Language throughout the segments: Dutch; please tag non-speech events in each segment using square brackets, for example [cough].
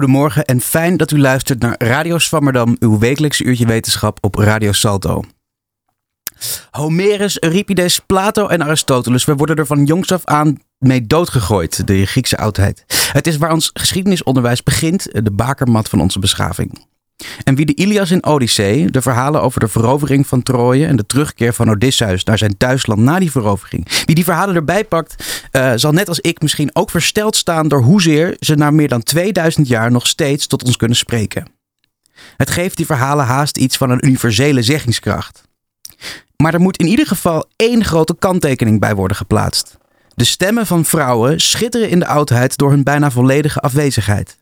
Goedemorgen en fijn dat u luistert naar Radio Swammerdam, uw wekelijkse uurtje wetenschap op Radio Salto. Homerus, Euripides, Plato en Aristoteles, we worden er van jongs af aan mee doodgegooid, de Griekse oudheid. Het is waar ons geschiedenisonderwijs begint, de bakermat van onze beschaving. En wie de Ilias in Odyssee, de verhalen over de verovering van Troje en de terugkeer van Odysseus naar zijn thuisland na die verovering, wie die verhalen erbij pakt, uh, zal net als ik misschien ook versteld staan door hoezeer ze na meer dan 2000 jaar nog steeds tot ons kunnen spreken. Het geeft die verhalen haast iets van een universele zeggingskracht. Maar er moet in ieder geval één grote kanttekening bij worden geplaatst. De stemmen van vrouwen schitteren in de oudheid door hun bijna volledige afwezigheid.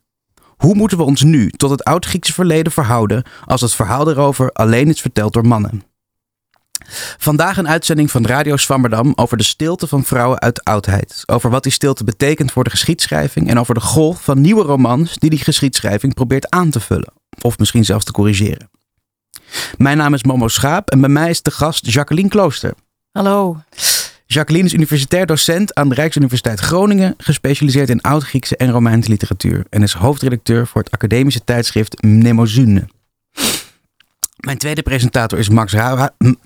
Hoe moeten we ons nu tot het oud-Griekse verleden verhouden als het verhaal erover alleen is verteld door mannen? Vandaag een uitzending van Radio Swammerdam over de stilte van vrouwen uit de oudheid. Over wat die stilte betekent voor de geschiedschrijving en over de golf van nieuwe romans die die geschiedschrijving probeert aan te vullen. Of misschien zelfs te corrigeren. Mijn naam is Momo Schaap en bij mij is de gast Jacqueline Klooster. Hallo. Jacqueline is universitair docent aan de Rijksuniversiteit Groningen, gespecialiseerd in Oud-Griekse en Romeinse literatuur en is hoofdredacteur voor het academische tijdschrift Mnemosyne. Mijn tweede presentator is Max,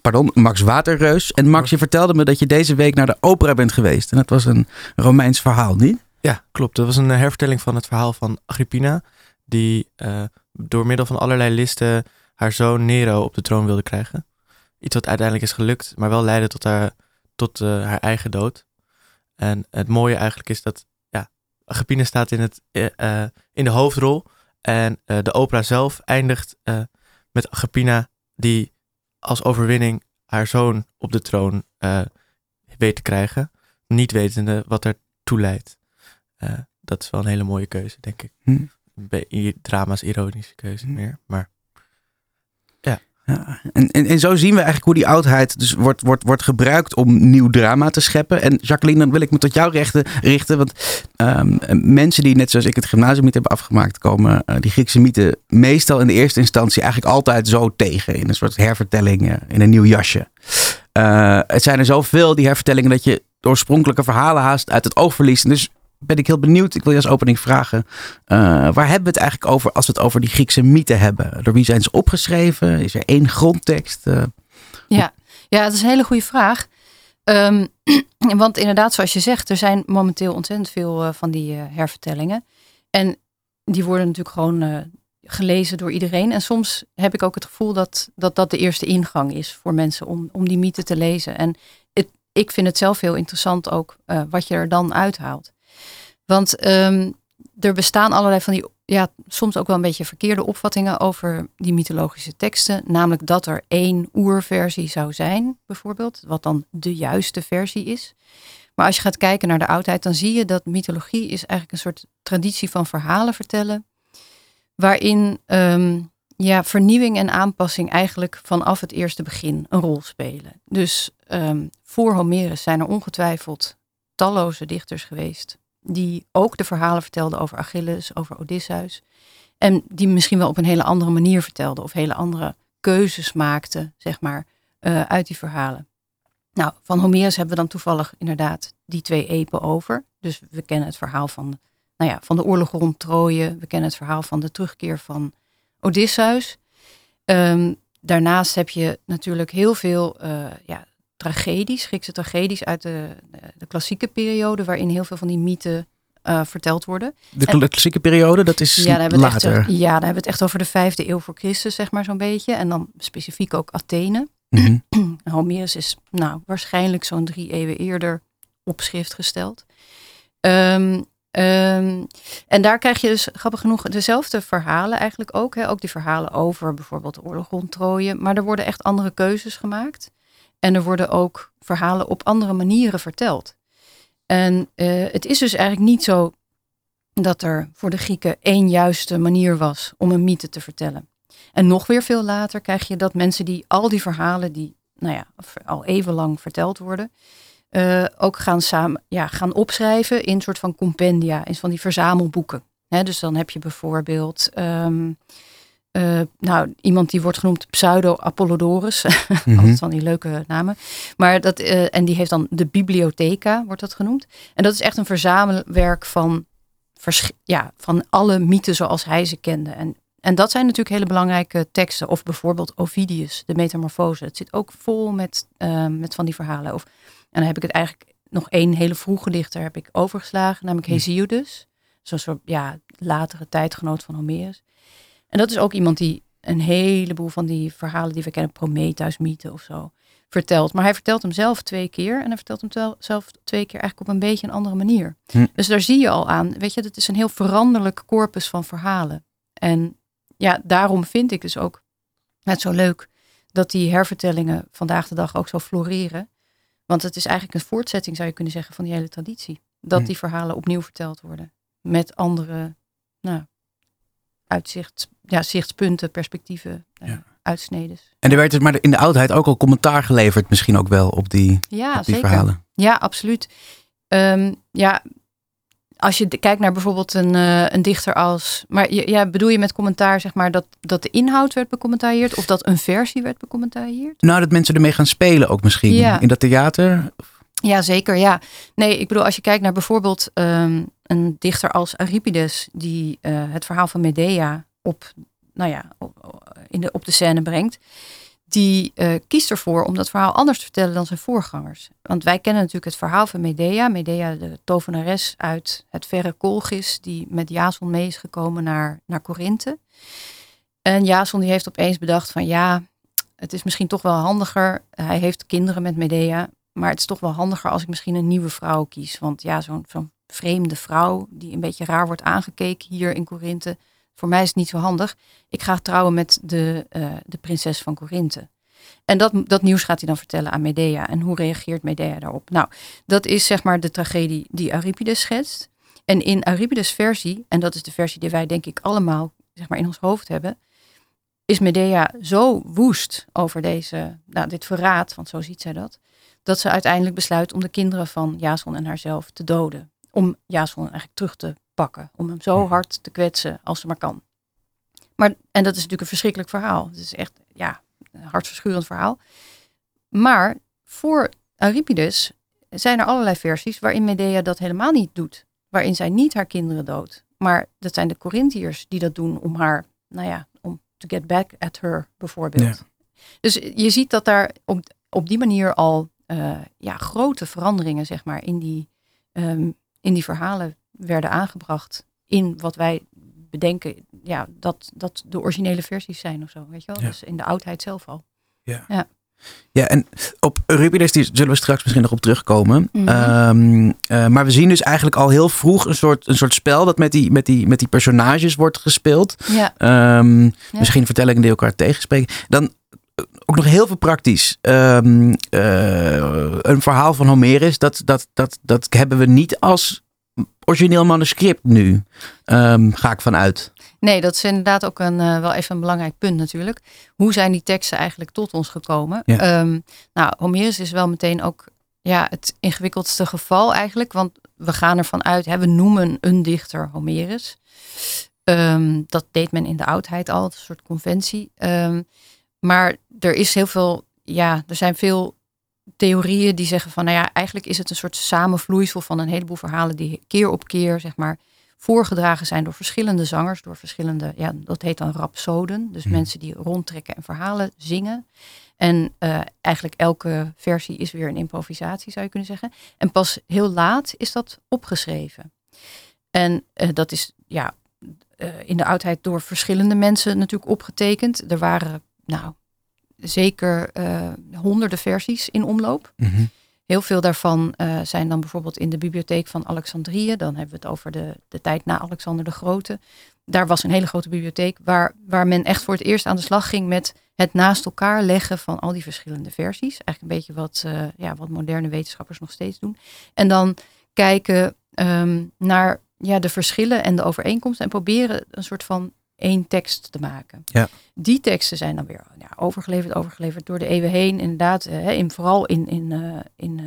pardon, Max Waterreus. En Max, je vertelde me dat je deze week naar de opera bent geweest. En dat was een Romeins verhaal, niet? Ja, klopt. Dat was een hervertelling van het verhaal van Agrippina. Die uh, door middel van allerlei listen haar zoon Nero op de troon wilde krijgen. Iets wat uiteindelijk is gelukt, maar wel leidde tot haar, tot, uh, haar eigen dood. En het mooie eigenlijk is dat ja, Agrippina staat in, het, uh, in de hoofdrol. En de opera zelf eindigt met Agrippina die als overwinning haar zoon op de troon weet te krijgen. Niet wetende wat er toe leidt. dat is wel een hele mooie keuze, denk ik. Hm. Drama's ironische keuze hm. meer, maar... Ja, en, en, en zo zien we eigenlijk hoe die oudheid dus wordt, wordt, wordt gebruikt om nieuw drama te scheppen. En Jacqueline, dan wil ik me tot jou richten. richten want um, mensen die net zoals ik het gymnasium niet hebben afgemaakt, komen uh, die Griekse mythen meestal in de eerste instantie eigenlijk altijd zo tegen. In een soort hervertelling, uh, in een nieuw jasje. Uh, het zijn er zoveel, die hervertellingen, dat je oorspronkelijke verhalen haast uit het oog verliest. Dus ben ik heel benieuwd. Ik wil je als opening vragen. Uh, waar hebben we het eigenlijk over als we het over die Griekse mythen hebben? Door wie zijn ze opgeschreven? Is er één grondtekst? Uh, ja. ja, dat is een hele goede vraag. Um, [clears throat] want inderdaad, zoals je zegt, er zijn momenteel ontzettend veel uh, van die hervertellingen. En die worden natuurlijk gewoon gelezen door iedereen. En soms heb ik ook het gevoel dat dat, dat de eerste ingang is voor mensen om, om die mythen te lezen. En het, ik vind het zelf heel interessant ook wat je er dan uithaalt. Want um, er bestaan allerlei van die, ja, soms ook wel een beetje verkeerde opvattingen over die mythologische teksten. Namelijk dat er één oerversie zou zijn, bijvoorbeeld, wat dan de juiste versie is. Maar als je gaat kijken naar de oudheid, dan zie je dat mythologie is eigenlijk een soort traditie van verhalen vertellen. Waarin um, ja, vernieuwing en aanpassing eigenlijk vanaf het eerste begin een rol spelen. Dus um, voor Homerus zijn er ongetwijfeld talloze dichters geweest die ook de verhalen vertelde over Achilles, over Odysseus. En die misschien wel op een hele andere manier vertelde of hele andere keuzes maakte, zeg maar, uh, uit die verhalen. Nou, van Homerus hebben we dan toevallig inderdaad die twee epen over. Dus we kennen het verhaal van, nou ja, van de oorlog rond Troje. We kennen het verhaal van de terugkeer van Odysseus. Um, daarnaast heb je natuurlijk heel veel uh, ja, tragedies, Griekse tragedies uit de, de, klassieke periode, waarin heel veel van die mythen uh, verteld worden. De klassieke periode, dat is ja, later. Echt, ja, daar hebben we het echt over de vijfde eeuw voor Christus, zeg maar zo'n beetje. En dan specifiek ook Athene. [clears throat] Mm -hmm. Homerus is nou waarschijnlijk zo'n drie eeuwen eerder op schrift gesteld. Um, um, en daar krijg je dus grappig genoeg dezelfde verhalen eigenlijk ook. Hè? Ook die verhalen over bijvoorbeeld de oorlog rond Troje. Maar er worden echt andere keuzes gemaakt. En er worden ook verhalen op andere manieren verteld. En uh, het is dus eigenlijk niet zo dat er voor de Grieken één juiste manier was om een mythe te vertellen. En nog weer veel later krijg je dat mensen die al die verhalen, die nou ja, al even lang verteld worden, uh, ook gaan, samen, ja, gaan opschrijven in een soort van compendia, in van die verzamelboeken. dus dan heb je bijvoorbeeld um, eh, nou, iemand die wordt genoemd Pseudo-Apollodorus. [laughs] Mhm. Altijd van die leuke namen. Maar dat, eh, en die heeft dan de Bibliotheca, wordt dat genoemd. En dat is echt een verzamelwerk van, ja, van alle mythen zoals hij ze kende. En, en dat zijn natuurlijk hele belangrijke teksten. Of bijvoorbeeld Ovidius, de Metamorfose. Het zit ook vol met, eh, met van die verhalen. Of, en dan heb ik het eigenlijk nog één hele vroege dichter heb ik overgeslagen, namelijk. Hesiodus. Zo'n soort ja, latere tijdgenoot van Homerus. En dat is ook iemand die een heleboel van die verhalen die we kennen, Prometheus mythe of zo, vertelt. Maar hij vertelt hem zelf twee keer en hij vertelt hem tel- zelf twee keer eigenlijk op een beetje een andere manier. Hm. Dus daar zie je al aan, weet je, dat is een heel veranderlijk corpus van verhalen. En ja, daarom vind ik dus ook het zo leuk dat die hervertellingen vandaag de dag ook zo floreren. Want het is eigenlijk een voortzetting, zou je kunnen zeggen, van die hele traditie. Dat Hm. die verhalen opnieuw verteld worden. Met andere nou, uitzicht, ja, zichtspunten, perspectieven, eh, Ja. uitsnedes. En er werd dus maar in de oudheid ook al commentaar geleverd, misschien ook wel op die, Ja, op die zeker. verhalen. Ja, absoluut. Ehm, ja, als je kijkt naar bijvoorbeeld een, eh, een dichter als. Maar je- ja, bedoel je met commentaar, zeg maar, dat, dat de inhoud werd becommentarieerd of dat een versie werd becommentarieerd? Nou, dat mensen ermee gaan spelen ook misschien. Ja. In dat theater. Ja, zeker. Ja. Nee, ik bedoel, als je kijkt naar bijvoorbeeld ehm, een dichter als Euripides, die eh, het verhaal van Medea op, nou ja, in de, op de scène brengt, die eh, kiest ervoor om dat verhaal anders te vertellen dan zijn voorgangers. Want wij kennen natuurlijk het verhaal van Medea. Medea, de tovenares uit het verre Colchis, die met Jason mee is gekomen naar, naar Korinthe. En Jason die heeft opeens bedacht van ja, het is misschien toch wel handiger. Hij heeft kinderen met Medea, maar het is toch wel handiger als ik misschien een nieuwe vrouw kies. Want ja, zo'n vreemde vrouw die een beetje raar wordt aangekeken hier in Korinthe. Voor mij is het niet zo handig. Ik ga trouwen met de, eh, de prinses van Korinthe. En dat, dat nieuws gaat hij dan vertellen aan Medea. En hoe reageert Medea daarop? Nou, dat is zeg maar de tragedie die Euripides schetst. En in Euripides' versie, en dat is de versie die wij denk ik allemaal zeg maar, in ons hoofd hebben, is Medea zo woest over deze, nou, dit verraad, want zo ziet zij dat, dat ze uiteindelijk besluit om de kinderen van Jason en haarzelf te doden. Om Jason eigenlijk terug te pakken. Om hem zo hard te kwetsen als ze maar kan. Maar, en dat is natuurlijk een verschrikkelijk verhaal. Het is echt, ja, een hartverscheurend verhaal. Maar voor Euripides zijn er allerlei versies waarin Medea dat helemaal niet doet. Waarin zij niet haar kinderen doodt. Maar dat zijn de Corinthiërs die dat doen om haar, nou ja, om to get back at her bijvoorbeeld. Dus je ziet dat daar op, op die manier al eh, ja, grote veranderingen, zeg maar, in die, ehm, in die verhalen werden aangebracht. In wat wij bedenken, ja, dat, dat de originele versies zijn of zo, weet je wel? Ja. Dus in de oudheid zelf al. Ja, en op Euripides die zullen we straks misschien nog op terugkomen. Mhm. Ehm, eh, maar we zien dus eigenlijk al heel vroeg een soort, een soort spel dat met die, met, die, met die personages wordt gespeeld. Ja, Ehm, Misschien vertellingen die elkaar tegenspreken. Dan ook nog heel veel praktisch. Ehm, eh, een verhaal van Homerus, dat, dat, dat, dat hebben we niet als origineel manuscript nu. Ehm, ga ik vanuit. nee, dat is inderdaad ook een, eh, wel even een belangrijk punt natuurlijk. Hoe zijn die teksten eigenlijk tot ons gekomen? Ja. Ehm, nou, Homerus is wel meteen ook ja, het ingewikkeldste geval eigenlijk. Want we gaan ervan uit, hè, we noemen een dichter Homerus. Dat deed men in de oudheid al, een soort conventie. Ehm, maar er is heel veel, ja, er zijn veel theorieën die zeggen van, nou ja, eigenlijk is het een soort samenvloeisel van een heleboel verhalen die keer op keer, zeg maar, voorgedragen zijn door verschillende zangers, door verschillende, ja, dat heet dan rapsoden. Dus Hmm. mensen die rondtrekken en verhalen zingen. En eh, eigenlijk elke versie is weer een improvisatie, zou je kunnen zeggen. En pas heel laat is dat opgeschreven. En eh, dat is ja, eh, in de oudheid door verschillende mensen natuurlijk opgetekend. Er waren nou zeker eh, honderden versies in omloop. Mhm. Heel veel daarvan eh, zijn dan bijvoorbeeld in de bibliotheek van Alexandrië. Dan hebben we het over de, de tijd na Alexander de Grote. Daar was een hele grote bibliotheek waar, waar men echt voor het eerst aan de slag ging met het naast elkaar leggen van al die verschillende versies. Eigenlijk een beetje wat, eh, ja, wat moderne wetenschappers nog steeds doen. En dan kijken ehm, naar ja, de verschillen en de overeenkomsten en proberen een soort van één tekst te maken. Ja. Die teksten zijn dan weer ja, overgeleverd, overgeleverd door de eeuwen heen. Inderdaad, eh, in, vooral in, in, eh, in, eh,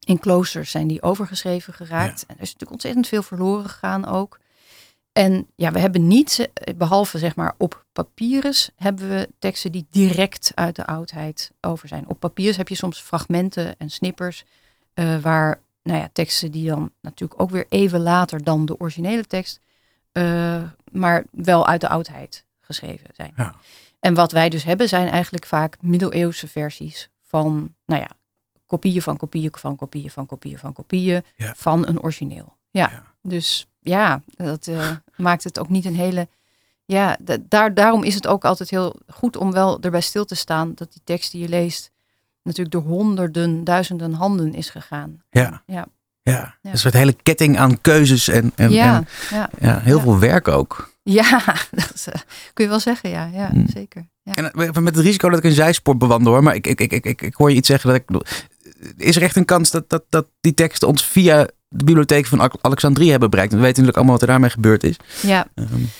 in kloosters zijn die overgeschreven geraakt. En er is natuurlijk ontzettend veel verloren gegaan ook. En ja, we hebben niet, eh, behalve zeg maar op papyrus, hebben we teksten die direct uit de oudheid over zijn. Op papyrus heb je soms fragmenten en snippers, uh, waar nou ja, teksten die dan natuurlijk ook weer even later dan de originele tekst, maar wel uit de oudheid geschreven zijn. Ja. En wat wij dus hebben zijn eigenlijk vaak middeleeuwse versies van, nou ja, kopieën van kopieën van kopieën van kopieën van kopieën van een origineel. Ja, ja. dus ja, dat uh, maakt het ook niet een hele. Ja, daar, daarom is het ook altijd heel goed om wel erbij stil te staan dat die tekst die je leest natuurlijk door honderden, duizenden handen is gegaan. Ja. Ja. Ja, ja. een soort hele ketting aan keuzes en, en, ja, en ja. ja heel veel werk ook. Ja, [laughs] dat is, uh, kun je wel zeggen, ja, ja mm. zeker. Ja. En eh, met het risico dat ik een zijspoor bewandel hoor, maar ik, ik, ik, ik, ik hoor je iets zeggen dat ik. Is er echt een kans dat, dat, dat die tekst ons via de bibliotheek van Alexandrië hebben bereikt. we weten natuurlijk allemaal wat er daarmee gebeurd is. Ja. Um,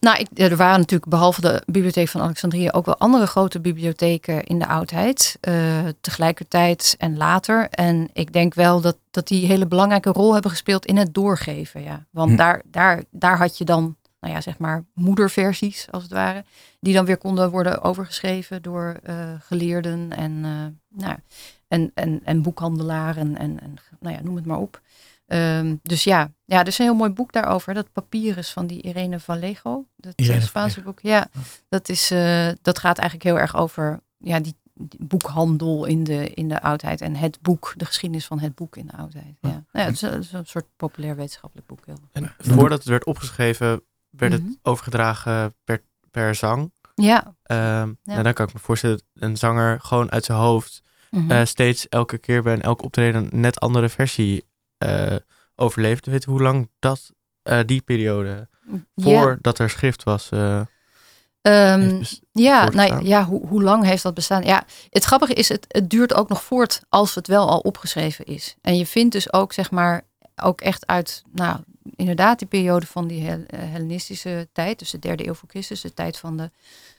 nou, ik, er waren natuurlijk behalve de bibliotheek van Alexandrië ook wel andere grote bibliotheken in de oudheid. Uh, tegelijkertijd en later. En ik denk wel dat, dat die hele belangrijke rol hebben gespeeld in het doorgeven. Ja. Want hm. daar, daar, daar had je dan, nou ja, zeg maar moederversies als het ware. Die dan weer konden worden overgeschreven door uh, geleerden en, uh, nou, en, en, en boekhandelaren en, en nou ja, noem het maar op. Um, dus ja, ja, er is een heel mooi boek daarover. Dat Papyrus van die Irene Vallejo. Dat Irene Spaanse boek. Ja, dat, is, uh, dat gaat eigenlijk heel erg over ja, die, die, boekhandel in de, in de oudheid. En het boek, de geschiedenis van het boek in de oudheid. Ja, ja. ja het, is, het, is, een soort populair wetenschappelijk boek. En voordat het werd opgeschreven, werd het mhm. overgedragen per, per zang. Ja. Um, ja. Nou, dan kan ik me voorstellen dat een zanger gewoon uit zijn hoofd mm -hmm. steeds elke keer bij een elk optreden een net andere versie overleefd. Weet je hoe lang dat, uh, die periode, voordat er schrift was... Um, ja, nou ja, hoe, hoe lang heeft dat bestaan? Ja, het grappige is, het, het duurt ook nog voort als het wel al opgeschreven is. En je vindt dus ook, zeg maar, ook echt uit, nou, inderdaad, die periode van die Hel Hellenistische tijd, dus de derde eeuw voor Christus, de tijd van de,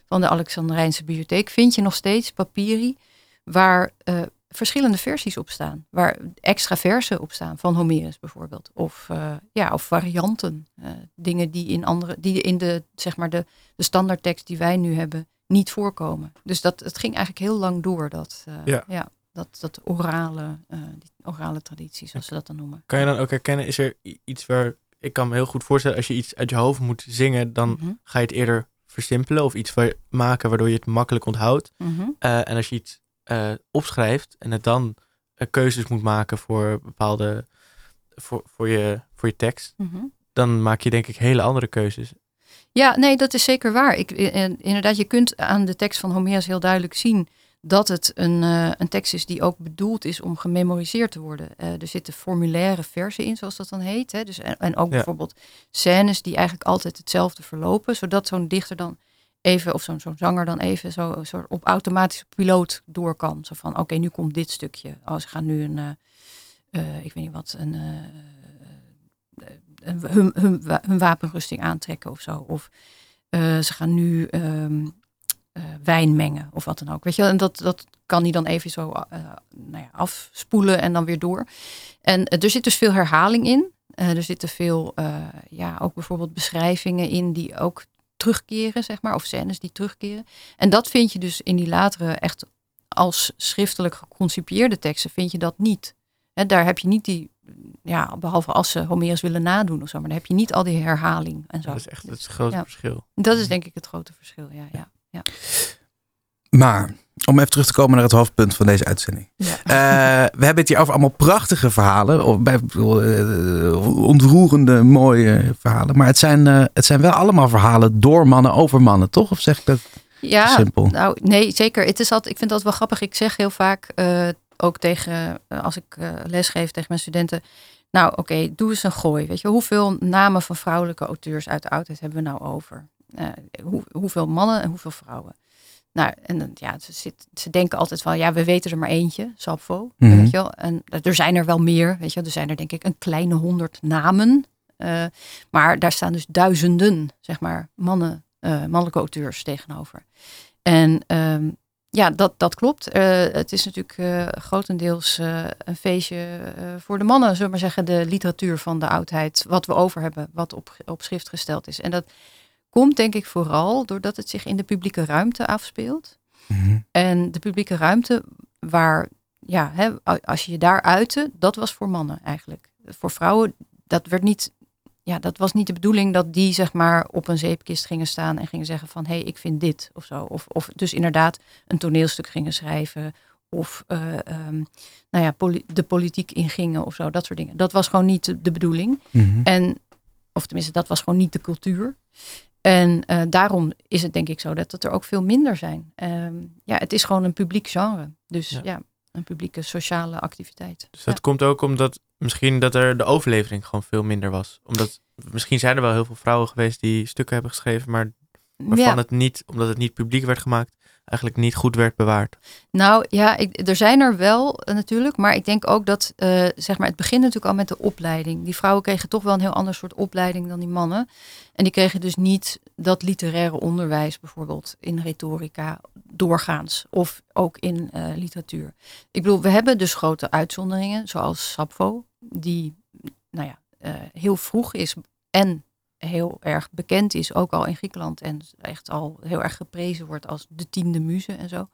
van de Alexandrijnse bibliotheek, vind je nog steeds papieri waar uh, verschillende versies op staan. Waar extra versen op staan, van Homerus bijvoorbeeld. Of, uh, ja, of varianten. Uh, dingen die in, andere, die in de, zeg maar de, de standaardtekst die wij nu hebben niet voorkomen. Dus dat, het ging eigenlijk heel lang door, dat, ja. ja. dat, dat orale, die orale traditie, zoals ze dat dan noemen. Kan je dan ook herkennen, is er iets waar... Ik kan me heel goed voorstellen, als je iets uit je hoofd moet zingen, dan mm -hmm. ga je het eerder versimpelen of iets maken waardoor je het makkelijk onthoudt. Mm -hmm. uh, en als je iets uh, opschrijft en het dan uh, keuzes moet maken voor bepaalde voor, voor, je, voor je tekst, mm -hmm. dan maak je denk ik hele andere keuzes. Ja, nee, dat is zeker waar. Ik, inderdaad, je kunt aan de tekst van Homerus heel duidelijk zien dat het een, uh, een tekst is die ook bedoeld is om gememoriseerd te worden. er zitten formulaire versen in, zoals dat dan heet. Hè? Dus, en, en ook ja. bijvoorbeeld scènes die eigenlijk altijd hetzelfde verlopen, zodat zo'n dichter dan even, of zo'n zo'n zanger dan even zo, zo op automatische piloot door kan. Zo van, oké, nu komt dit stukje. Oh, ze gaan nu een, uh, uh, ik weet niet wat, een, uh, een hun, hun, hun, wapenrusting aantrekken of zo. Of ze gaan nu um, wijn mengen of wat dan ook. Weet je, en dat, dat kan hij dan even zo nou ja, afspoelen en dan weer door. En er zit dus veel herhaling in. er zitten veel, ja, ook bijvoorbeeld beschrijvingen in die ook terugkeren, zeg maar, of scènes die terugkeren. En dat vind je dus in die latere echt als schriftelijk geconcipieerde teksten, vind je dat niet. He, daar heb je niet die, ja, behalve als ze Homerus willen nadoen of zo, maar dan heb je niet al die herhaling en zo. Dat is echt het grote verschil. Dat is denk ik het grote verschil, ja. ja, ja. Maar om even terug te komen naar het hoofdpunt van deze uitzending. Ja. Uh, we hebben het hier over allemaal prachtige verhalen. Of bij, uh, ontroerende, mooie verhalen. Maar het zijn, uh, het zijn wel allemaal verhalen door mannen over mannen, toch? Of zeg ik dat ja, simpel? Nou, nee, zeker. Het is altijd, ik vind dat wel grappig. Ik zeg heel vaak, ook tegen, als ik lesgeef tegen mijn studenten. Nou, oké, doe eens een gooi. Weet je, hoeveel namen van vrouwelijke auteurs uit de oudheid hebben we nou over? Hoe, hoeveel mannen en hoeveel vrouwen? Nou, en ja, ze, zit, ze denken altijd van, ja, we weten er maar eentje, Sapfo. Mm -hmm. weet je wel? En er zijn er wel meer, weet je wel. Er zijn er denk ik een kleine honderd namen. Uh, maar daar staan dus duizenden, zeg maar, mannen, uh, mannelijke auteurs tegenover. En um, ja, dat, dat klopt. Uh, het is natuurlijk grotendeels een feestje voor de mannen, zullen we maar zeggen, de literatuur van de oudheid, wat we over hebben, wat op, op schrift gesteld is. En dat komt denk ik vooral doordat het zich in de publieke ruimte afspeelt. Mm En de publieke ruimte waar, ja, hè, als je je daar uitte, dat was voor mannen eigenlijk. Voor vrouwen, dat werd niet ja, dat was niet de bedoeling dat die zeg maar op een zeepkist gingen staan en gingen zeggen van hé, hey, ik vind dit of zo. Of, of dus inderdaad een toneelstuk gingen schrijven of uh, um, nou ja, de politiek ingingen of zo, dat soort dingen. Dat was gewoon niet de, bedoeling. Mhm. En, of tenminste, dat was gewoon niet de cultuur. En uh, daarom is het denk ik zo dat het er ook veel minder zijn. Um, ja, het is gewoon een publiek genre. Dus ja, ja een publieke sociale activiteit. Dus dat komt ook omdat misschien dat er de overlevering gewoon veel minder was. Omdat misschien zijn er wel heel veel vrouwen geweest die stukken hebben geschreven, maar waarvan het niet, omdat het niet publiek werd gemaakt, eigenlijk niet goed werd bewaard. Nou ja, er zijn er wel eh, natuurlijk, maar ik denk ook dat, uh, zeg maar, het begint natuurlijk al met de opleiding. Die vrouwen kregen toch wel een heel ander soort opleiding dan die mannen. En die kregen dus niet dat literaire onderwijs bijvoorbeeld in retorica doorgaans of ook in uh, literatuur. Ik bedoel, we hebben dus grote uitzonderingen, zoals Sappho, die nou ja, heel vroeg is en heel erg bekend is, ook al in Griekenland. En echt al heel erg geprezen wordt als de tiende muze en zo.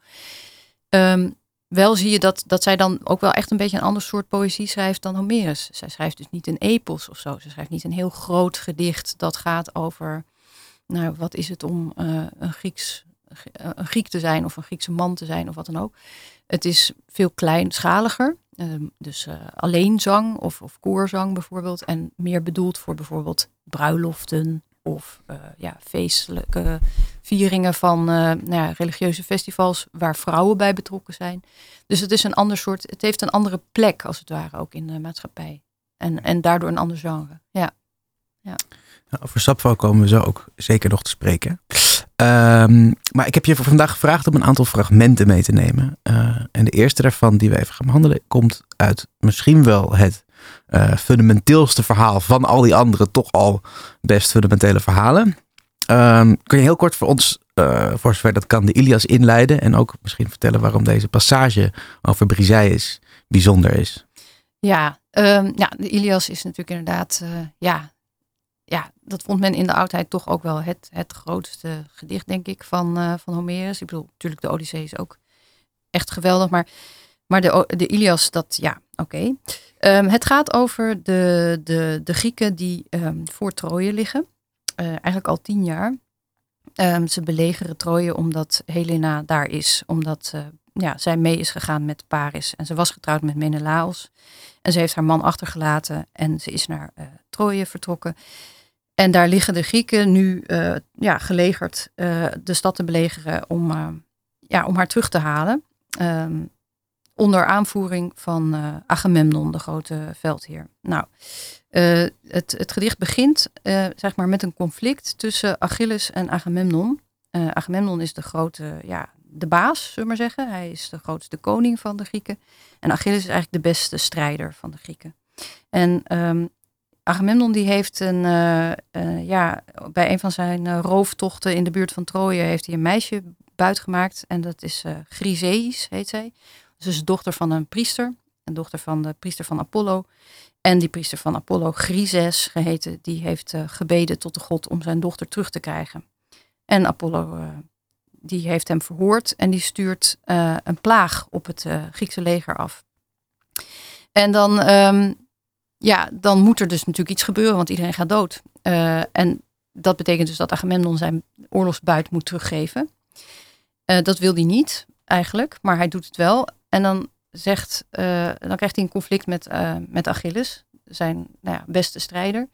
Um, wel zie je dat, dat zij dan ook wel echt een beetje een ander soort poëzie schrijft dan Homerus. Zij schrijft dus niet een epos of zo. Ze schrijft niet een heel groot gedicht dat gaat over, nou, wat is het om uh, een, Grieks, een Griek te zijn of een Griekse man te zijn of wat dan ook. Het is veel kleinschaliger. Ehm, dus uh, alleenzang of, of koorzang bijvoorbeeld. En meer bedoeld voor bijvoorbeeld bruiloften of uh, ja, feestelijke vieringen van uh, nou ja, religieuze festivals waar vrouwen bij betrokken zijn. Dus het is een ander soort, het heeft een andere plek als het ware ook in de maatschappij. En, en daardoor een ander genre. Ja. ja. Nou, over Sapvo komen we zo ook zeker nog te spreken. Um, maar ik heb je voor vandaag gevraagd om een aantal fragmenten mee te nemen. Uh, en de eerste daarvan die we even gaan behandelen komt uit misschien wel het uh, fundamenteelste verhaal van al die andere toch al best fundamentele verhalen. Um, kun je heel kort voor ons, uh, voor zover dat kan, de Ilias inleiden en ook misschien vertellen waarom deze passage over Briseis bijzonder is? Ja, um, ja, de Ilias is natuurlijk inderdaad ja, ja, dat vond men in de oudheid toch ook wel het, het grootste gedicht, denk ik, van, van Homerus. Ik bedoel, natuurlijk de Odyssee is ook echt geweldig, maar, maar de, de Ilias, dat ja, oké. Um, het gaat over de, de, de Grieken die um, voor Troje liggen, uh, eigenlijk al tien jaar. Um, ze belegeren Troje omdat Helena daar is, omdat uh, ja, zij mee is gegaan met Paris. En ze was getrouwd met Menelaos. En ze heeft haar man achtergelaten en ze is naar uh, Troje vertrokken. En daar liggen de Grieken nu ja, gelegerd de stad te belegeren om, ja, om haar terug te halen. Um, onder aanvoering van Agamemnon, de grote veldheer. Nou, het, het gedicht begint zeg maar met een conflict tussen Achilles en Agamemnon. Agamemnon is de grote, ja, de baas, zullen we maar zeggen. Hij is de grootste koning van de Grieken. En Achilles is eigenlijk de beste strijder van de Grieken. En um, Agamemnon die heeft een, uh, uh, ja, bij een van zijn uh, rooftochten in de buurt van Troje heeft hij een meisje buitgemaakt. En dat is Chryseis, heet zij. Ze is dochter van een priester, een dochter van de priester van Apollo. En die priester van Apollo, Chryses geheten, die heeft gebeden tot de god om zijn dochter terug te krijgen. En Apollo die heeft hem verhoord en die stuurt een plaag op het Griekse leger af. En dan um, ja, dan moet er dus natuurlijk iets gebeuren, want iedereen gaat dood. En dat betekent dus dat Agamemnon zijn oorlogsbuit moet teruggeven. Dat wil hij niet eigenlijk, maar hij doet het wel. En dan, zegt, uh, dan krijgt hij een conflict met, met Achilles, zijn nou ja, beste strijder.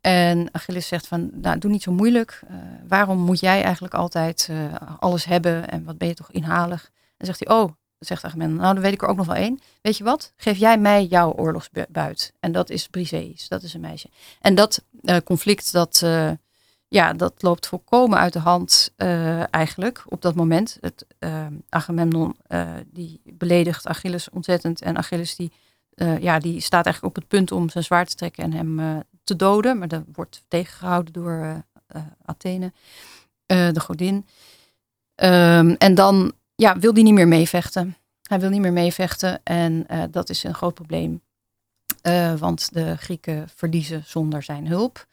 En Achilles zegt van, nou, doe niet zo moeilijk. waarom moet jij eigenlijk altijd alles hebben en wat ben je toch inhalig? En zegt hij, oh, zegt Agamemnon, nou dan weet ik er ook nog wel één. Weet je wat? Geef jij mij jouw oorlogsbuit. En dat is Briseis, dat is een meisje. En dat uh, conflict, dat, uh, ja, dat loopt volkomen uit de hand uh, eigenlijk op dat moment. Het, Agamemnon die beledigt Achilles ontzettend. En Achilles die, ja, die staat eigenlijk op het punt om zijn zwaard te trekken en hem te doden. Maar dat wordt tegengehouden door Athene, de godin. Um, en dan ja, wil die niet meer meevechten. Hij wil niet meer meevechten en eh, dat is een groot probleem. Eh, want de Grieken verliezen zonder zijn hulp.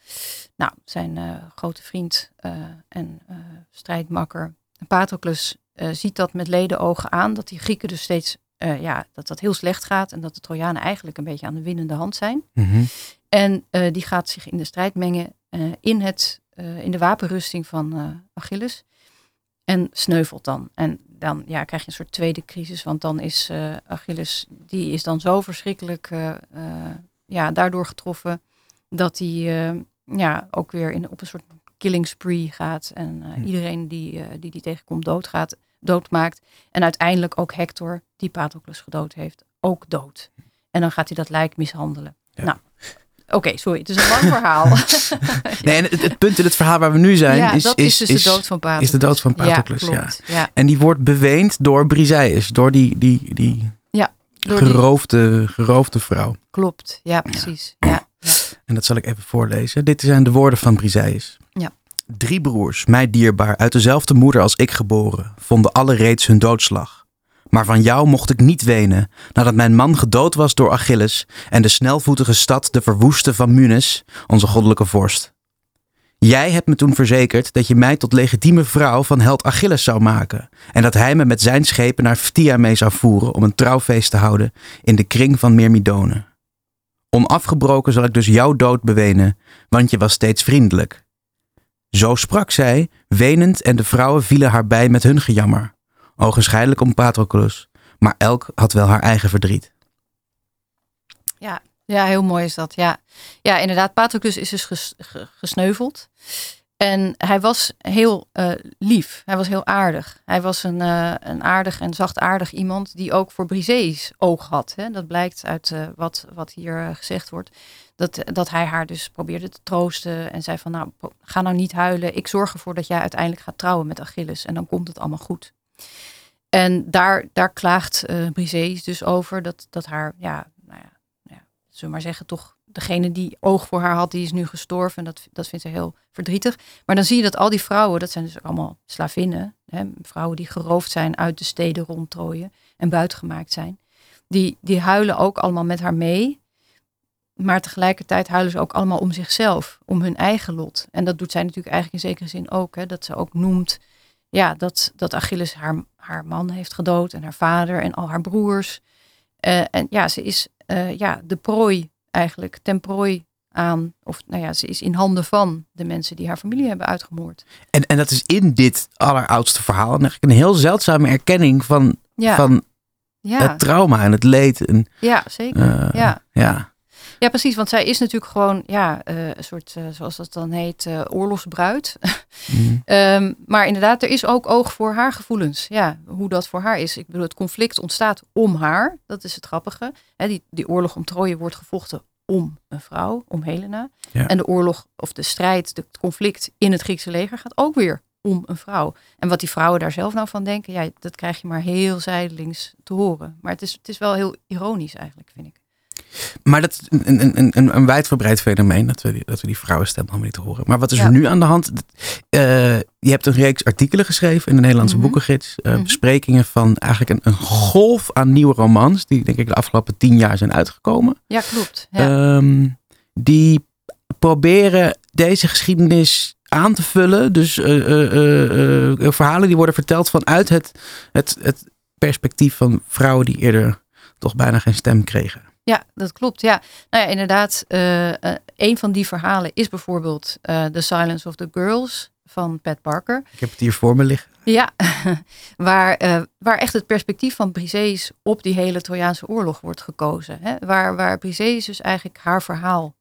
Nou, zijn eh, grote vriend eh, en strijdmakker Patroclus ziet dat met leden ogen aan. Dat die Grieken dus steeds, ja, dat dat heel slecht gaat. En dat de Trojanen eigenlijk een beetje aan de winnende hand zijn. Mhm. En die gaat zich in de strijd mengen in, het, in de wapenrusting van Achilles. En sneuvelt dan. En dan ja, krijg je een soort tweede crisis. Want dan is eh, Achilles, die is dan zo verschrikkelijk eh, eh, ja, daardoor getroffen. Dat hij ja, ook weer in, op een soort killing spree gaat. En Hm. iedereen die, die die tegenkomt doodgaat, doodmaakt. En uiteindelijk ook Hector, die Patroclus gedood heeft, ook dood. En dan gaat hij dat lijk mishandelen. Ja. Nou, oké, sorry. Het is een lang [laughs] verhaal. [laughs] Nee, en het, het punt in het verhaal waar we nu zijn ja, is, dat is, is, dus is- de dood van Patroclus. is de dood van Patroclus, Ja. Ja. En die wordt beweend door Briseis, door die, die, die Door die- geroofde, geroofde vrouw. klopt. Ja, precies. Ja. Ja. En dat zal ik even voorlezen. Dit zijn de woorden van Briseis. Ja. Drie broers, mij dierbaar, uit dezelfde moeder als ik geboren, vonden alle reeds hun doodslag. Maar van jou mocht ik niet wenen, nadat mijn man gedood was door Achilles en de snelvoetige stad de verwoeste van Munes, onze goddelijke vorst. Jij hebt me toen verzekerd dat je mij tot legitieme vrouw van held Achilles zou maken en dat hij me met zijn schepen naar Phthia mee zou voeren om een trouwfeest te houden in de kring van Myrmidone. Onafgebroken zal ik dus jouw dood bewenen, want je was steeds vriendelijk. Zo sprak zij, wenend, en de vrouwen vielen haar bij met hun gejammer. Ogenschijnlijk om Patroclus, maar elk had wel haar eigen verdriet. Ja, heel mooi is dat. Ja, ja inderdaad. Patroclus is dus ges- ge- gesneuveld. En hij was heel eh, lief. Hij was heel aardig. Hij was een, eh, een aardig en zachtaardig iemand die ook voor Briseis oog had. Hè. Dat blijkt uit eh, wat, wat hier gezegd wordt. Dat, dat hij haar dus probeerde te troosten en zei van nou, ga nou niet huilen. Ik zorg ervoor dat jij uiteindelijk gaat trouwen met Achilles en dan komt het allemaal goed. En daar, daar klaagt Briseis dus over dat, dat haar, ja, nou ja, nou ja, zullen we maar zeggen, toch degene die oog voor haar had, die is nu gestorven. En dat, dat vindt ze heel verdrietig. Maar dan zie je dat al die vrouwen, dat zijn dus allemaal slavinnen, hè, vrouwen die geroofd zijn uit de steden rond Troje en buitengemaakt zijn. Die, die huilen ook allemaal met haar mee. Maar tegelijkertijd huilen ze ook allemaal om zichzelf, om hun eigen lot. En dat doet zij natuurlijk eigenlijk in zekere zin ook. Hè, dat ze ook noemt ja, dat, dat Achilles haar, haar man heeft gedood en haar vader en al haar broers. Eh, en ja, ze is eh, ja, de prooi eigenlijk, ten prooi aan, of nou ja, ze is in handen van de mensen die haar familie hebben uitgemoord. En, en dat is in dit alleroudste verhaal eigenlijk een heel zeldzame erkenning van, Ja, van ja, het trauma en het leed. En, ja zeker. eh, Ja. ja. Ja, precies. Want zij is natuurlijk gewoon ja, eh, een soort, eh, zoals dat dan heet, eh, oorlogsbruid. Mhm. [laughs] Ehm, maar inderdaad, er is ook oog voor haar gevoelens. Ja, hoe dat voor haar is. Ik bedoel, het conflict ontstaat om haar. Dat is het grappige. Hè, die, die oorlog om Troje wordt gevochten om een vrouw, om Helena. Ja. En de oorlog of de strijd, de- het conflict in het Griekse leger gaat ook weer om een vrouw. En wat die vrouwen daar zelf nou van denken, ja, dat krijg je maar heel zijdelings te horen. Maar het is, het is wel heel ironisch eigenlijk, vind ik. Maar dat is een, een, een, een, een wijdverbreid fenomeen dat we, die, dat we die vrouwenstem allemaal niet horen. Maar wat is Ja. er nu aan de hand? Eh, je hebt een reeks artikelen geschreven in de Nederlandse Mhm. boekengids. eh, Mhm. Besprekingen van eigenlijk een, een golf aan nieuwe romans. Die denk ik de afgelopen tien jaar zijn uitgekomen. Ja, klopt. Ja. Ehm, die proberen deze geschiedenis aan te vullen. Dus eh, verhalen die worden verteld vanuit het, het, het perspectief van vrouwen die eerder toch bijna geen stem kregen. Ja, dat klopt. Ja, nou ja, inderdaad. eh, eh, een van die verhalen is bijvoorbeeld eh, The Silence of the Girls van Pat Barker. Ik heb het hier voor me liggen. Ja, [laughs] waar, waar echt het perspectief van Briseis op die hele Trojaanse oorlog wordt gekozen. Hè? Waar, waar Briseis dus eigenlijk haar verhaal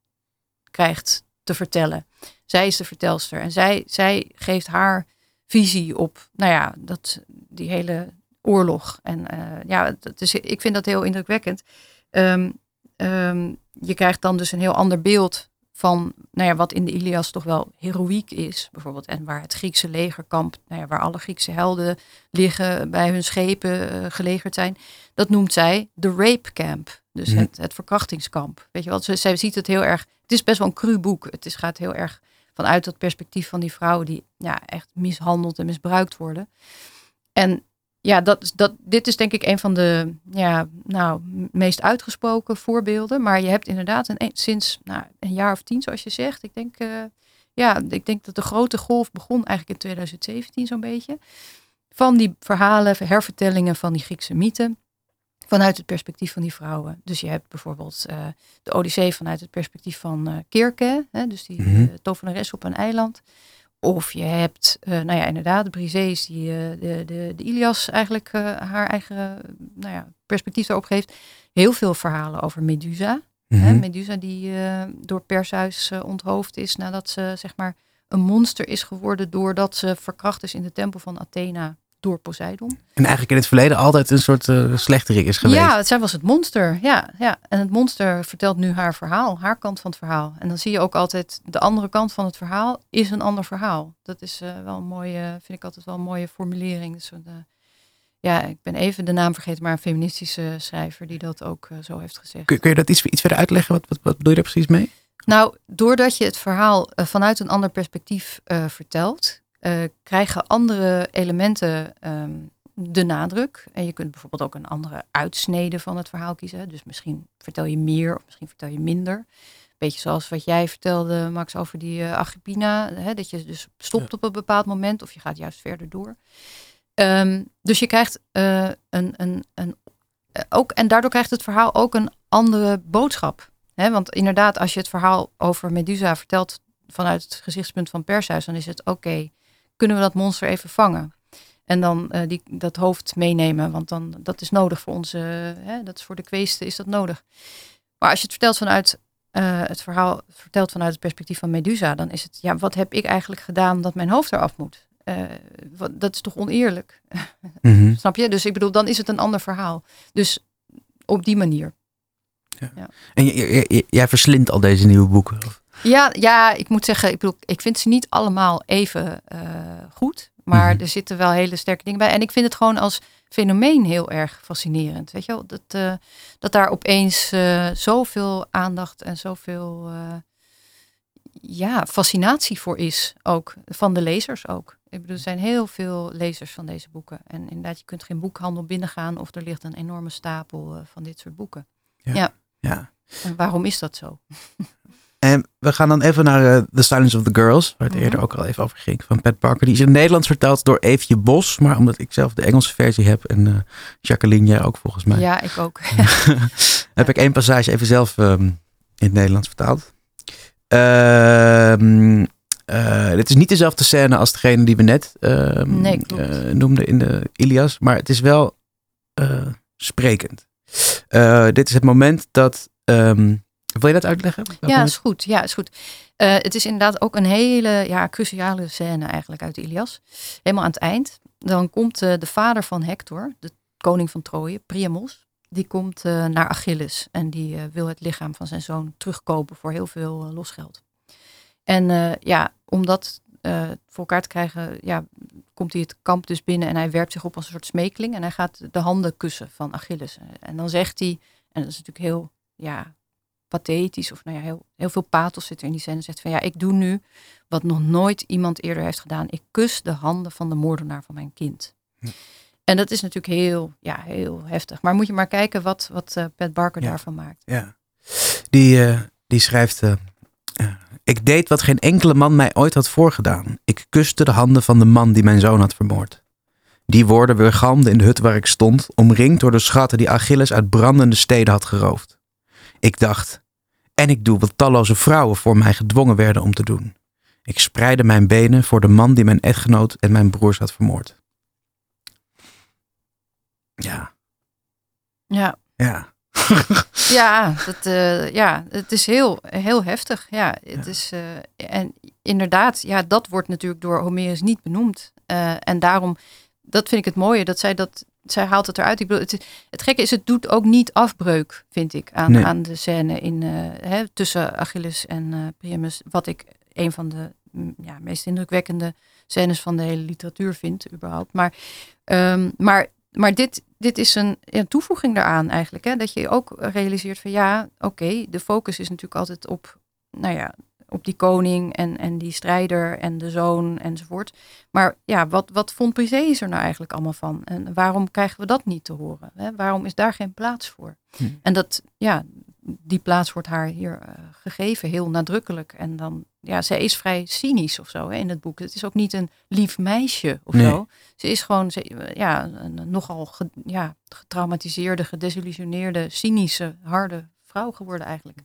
krijgt te vertellen. Zij is de vertelster en zij, zij geeft haar visie op, nou ja, dat, die hele oorlog. En ja, dat is, ik vind dat heel indrukwekkend. Ehm, ehm, je krijgt dan dus een heel ander beeld van nou ja, wat in de Ilias toch wel heroïek is, bijvoorbeeld. En waar het Griekse legerkamp, nou ja, waar alle Griekse helden liggen, bij hun schepen eh, gelegerd zijn. Dat noemt zij de rape camp. Dus Mhm. het, het verkrachtingskamp. Weet je wel, zij, zij ziet het heel erg. Het is best wel een cru boek. Het is, gaat heel erg vanuit dat perspectief van die vrouwen die ja, echt mishandeld en misbruikt worden. En ja, dat, dat, dit is denk ik een van de ja, nou, meest uitgesproken voorbeelden. Maar je hebt inderdaad een, sinds nou, een jaar of tien, zoals je zegt. Ik denk, uh, ja, ik denk dat de grote golf begon eigenlijk in 2017 zo'n beetje. Van die verhalen, hervertellingen van die Griekse mythen. Vanuit het perspectief van die vrouwen. Dus je hebt bijvoorbeeld uh, de Odyssee vanuit het perspectief van uh, Kirke. Hè, dus die mm tovenares op een eiland. Of je hebt, uh, nou ja, inderdaad, de Brisees die uh, de, de, de Ilias eigenlijk uh, haar eigen nou ja, perspectief daarop geeft. Heel veel verhalen over Medusa. Mm -hmm. hè, Medusa die door Perseus onthoofd is nadat ze zeg maar een monster is geworden doordat ze verkracht is in de tempel van Athena door Poseidon. En eigenlijk in het verleden altijd een soort uh, slechterik is geweest. Ja, zij was het monster. Ja, ja, en het monster vertelt nu haar verhaal, haar kant van het verhaal. En dan zie je ook altijd de andere kant van het verhaal is een ander verhaal. Dat is uh, wel een mooie, vind ik altijd wel een mooie formulering. Dus, uh, ja, ik ben even de naam vergeten, maar een feministische schrijver die dat ook zo heeft gezegd. Kun, kun, je dat iets, iets verder uitleggen? Wat, wat, wat bedoel je daar precies mee? Nou, doordat je het verhaal vanuit een ander perspectief vertelt, krijgen andere elementen um, de nadruk. En je kunt bijvoorbeeld ook een andere uitsnede van het verhaal kiezen. Dus misschien vertel je meer of misschien vertel je minder. Beetje zoals wat jij vertelde, Max, over die uh, Agrippina. Hè, dat je dus stopt ja. op een bepaald moment of je gaat juist verder door. Um, dus je krijgt uh, een, een, een ook, en daardoor krijgt het verhaal ook een andere boodschap. Hè, want inderdaad, als je het verhaal over Medusa vertelt vanuit het gezichtspunt van Perseus, dan is het oké, okay, kunnen we dat monster even vangen? En dan uh, die, dat hoofd meenemen, want dan, dat is nodig voor onze, hè, dat is voor de kweesten is dat nodig. Maar als je het vertelt vanuit uh, het verhaal, vertelt vanuit het perspectief van Medusa, dan is het, ja, wat heb ik eigenlijk gedaan dat mijn hoofd eraf moet? Uh, wat, dat is toch oneerlijk? [laughs] Mm -hmm. Snap je? Dus ik bedoel, dan is het een ander verhaal. Dus op die manier. Ja. Ja. En jij verslindt al deze nieuwe boeken? Of? Ja, ja, ik moet zeggen, ik, bedoel, ik vind ze niet allemaal even uh, goed. Maar mm -hmm. er zitten wel hele sterke dingen bij. En ik vind het gewoon als fenomeen heel erg fascinerend. Weet je wel? Dat, uh, dat daar opeens uh, zoveel aandacht en zoveel ja, fascinatie voor is. Ook van de lezers ook. Ik bedoel, er zijn heel veel lezers van deze boeken. En inderdaad, je kunt geen boekhandel binnengaan of er ligt een enorme stapel van dit soort boeken. Ja. ja. ja. En waarom is dat zo? [laughs] En we gaan dan even naar uh, The Silence of the Girls, waar het -hmm. eerder ook al even over ging, van Pat Parker. Die is in het Nederlands vertaald door Eefje Bos, maar omdat ik zelf de Engelse versie heb en uh, Jacqueline, jij ook volgens mij. Ja, ik ook. [laughs] heb ik één passage even zelf um, in het Nederlands vertaald. Uh, dit is niet dezelfde scène als degene die we net nee, noemden in de Ilias, maar het is wel sprekend. dit is het moment dat... Um, wil je dat uitleggen? Ja, is goed. Ja, is goed. Uh, het is inderdaad ook een hele ja, cruciale scène eigenlijk uit de Ilias. Helemaal aan het eind. Dan komt uh, de vader van Hector, de koning van Troje, Priamos. Die komt uh, naar Achilles en die wil het lichaam van zijn zoon terugkopen voor heel veel losgeld. En ja, om dat voor elkaar te krijgen, ja, komt hij het kamp dus binnen en hij werpt zich op als een soort smekeling. En hij gaat de handen kussen van Achilles. En dan zegt hij, en dat is natuurlijk heel ja, pathetisch of nou ja, heel, heel veel pathos zit er in die scène. Zegt van ja, ik doe nu wat nog nooit iemand eerder heeft gedaan. Ik kus de handen van de moordenaar van mijn kind. Hm. En dat is natuurlijk heel, ja, heel heftig. Maar moet je maar kijken wat, wat uh, Pat Barker ja. daarvan maakt. Ja, die, uh, die schrijft... Uh, ik deed wat geen enkele man mij ooit had voorgedaan. Ik kuste de handen van de man die mijn zoon had vermoord. Die woorden weergalmden in de hut waar ik stond, omringd door de schatten die Achilles uit brandende steden had geroofd. Ik dacht, en ik doe wat talloze vrouwen voor mij gedwongen werden om te doen. Ik spreidde mijn benen voor de man die mijn echtgenoot en mijn broers had vermoord. Ja. Ja. Ja. [laughs] ja, dat, uh, ja, het is heel, heel heftig. Ja, het ja. is, uh, en inderdaad, ja, dat wordt natuurlijk door Homerus niet benoemd. Uh, en daarom, dat vind ik het mooie, dat zij dat zij haalt het eruit. Ik bedoel, het, het gekke is, het doet ook niet afbreuk, vind ik, aan, nee. aan de scène in, uh, hè, tussen Achilles en uh, Priamus. Wat ik een van de ja, meest indrukwekkende scènes van de hele literatuur vind, überhaupt. Maar, um, maar, maar dit, dit is een, een toevoeging daaraan eigenlijk. Hè, dat je ook realiseert van ja, oké, okay, de focus is natuurlijk altijd op, nou ja, op die koning en, en die strijder en de zoon enzovoort. Maar ja, wat, wat vond Briseis er nou eigenlijk allemaal van? En waarom krijgen we dat niet te horen? Hè? Waarom is daar geen plaats voor? Hm. En dat, ja, die plaats wordt haar hier uh, gegeven, heel nadrukkelijk. En dan, ja, zij is vrij cynisch of zo hè, in het boek. Het is ook niet een lief meisje of Nee. zo. Ze is gewoon, ze, ja, een nogal ge, ja, getraumatiseerde, gedesillusioneerde, cynische, harde vrouw geworden eigenlijk.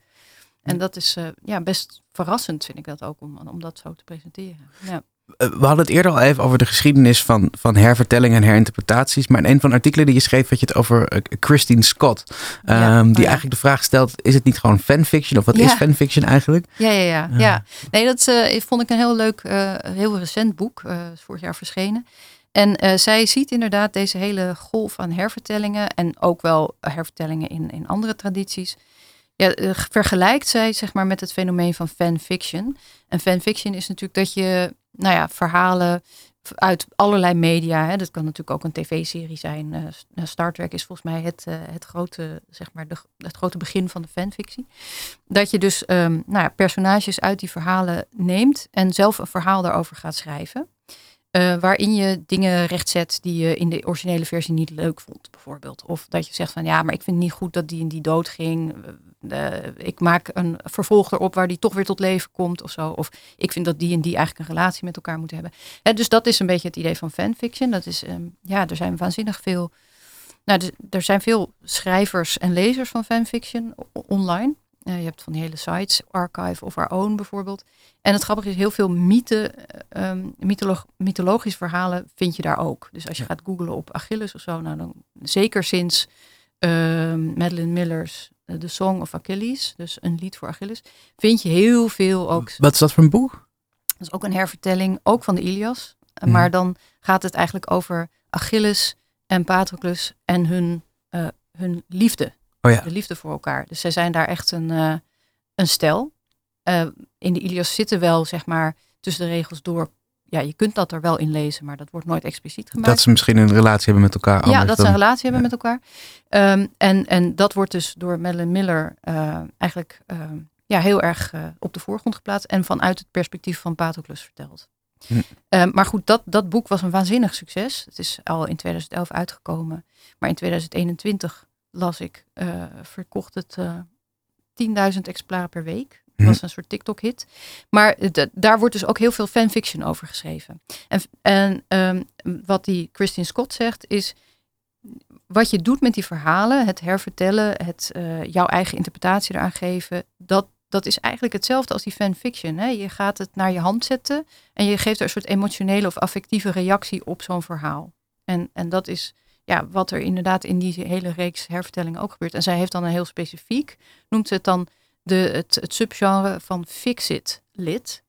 En dat is uh, ja, best verrassend, vind ik dat ook, om, om dat zo te presenteren. Ja. Uh, we hadden het eerder al even over de geschiedenis van, van hervertellingen en herinterpretaties. Maar in een van de artikelen die je schreef, had je het over uh, Christine Scott. Um, Ja, die oh ja. eigenlijk de vraag stelt: is het niet gewoon fanfiction? Of wat Ja. is fanfiction eigenlijk? Ja, ja, ja. Ja. ja. Nee, dat eh, vond ik een heel leuk, eh, heel recent boek, eh, vorig jaar verschenen. En eh, zij ziet inderdaad deze hele golf aan hervertellingen en ook wel hervertellingen in, in andere tradities. Ja, eh, vergelijkt zij zeg maar met het fenomeen van fanfiction. En fanfiction is natuurlijk dat je, nou ja, verhalen uit allerlei media. Hè, dat kan natuurlijk ook een tv-serie zijn. Uh, Star Trek is volgens mij het, het, grote, zeg maar de, het grote begin van de fanfictie. Dat je dus um, nou ja, personages uit die verhalen neemt en zelf een verhaal daarover gaat schrijven. Uh, waarin je dingen rechtzet die je in de originele versie niet leuk vond, bijvoorbeeld. Of dat je zegt van ja, maar ik vind het niet goed dat die in die dood ging. Uh, ik maak een vervolg erop waar die toch weer tot leven komt of zo. Of ik vind dat die en die eigenlijk een relatie met elkaar moeten hebben. He, dus dat is een beetje het idee van fanfiction. Dat is, um, ja, er zijn waanzinnig veel. Nou, er zijn veel schrijvers en lezers van fanfiction online. Uh, je hebt van die hele sites, Archive of Our Own bijvoorbeeld. En het grappige is, heel veel mythe, um, mytholo mythologische verhalen vind je daar ook. Dus als je ja. gaat googlen op Achilles of zo, nou dan zeker sinds uh, Madeline Miller's uh, The Song of Achilles, dus een lied voor Achilles, vind je heel veel ook. Wat is dat voor een boek? Dat is ook een hervertelling, ook van de Ilias. Mhm. Maar dan gaat het eigenlijk over Achilles en Patroclus en hun, hun liefde. Oh ja. De liefde voor elkaar. Dus zij zijn daar echt een, uh, een stel. Uh, in de Ilias zitten wel, zeg maar, tussen de regels door. Ja, je kunt dat er wel in lezen, maar dat wordt nooit expliciet gemaakt. Dat ze misschien een relatie hebben met elkaar. Ja, dat dan... ze een relatie hebben ja. met elkaar. Um, en, en dat wordt dus door Madeline Miller uh, eigenlijk um, ja, heel erg op de voorgrond geplaatst. En vanuit het perspectief van Patroclus verteld. Hm. Uh, maar goed, dat, dat boek was een waanzinnig succes. Het is al in 2011 uitgekomen. Maar in 2021 las ik, uh, verkocht het uh, 10.000 exemplaren per week. Dat was een soort TikTok-hit. Maar daar wordt dus ook heel veel fanfiction over geschreven. En, en um, wat die Christine Scott zegt is... wat je doet met die verhalen, het hervertellen... het uh, jouw eigen interpretatie eraan geven... dat, dat is eigenlijk hetzelfde als die fanfiction. Hè? Je gaat het naar je hand zetten... en je geeft er een soort emotionele of affectieve reactie op zo'n verhaal. En, en dat is ja, wat er inderdaad in die hele reeks hervertellingen ook gebeurt. En zij heeft dan een heel specifiek, noemt ze het dan de, het, het subgenre van fix-it lit.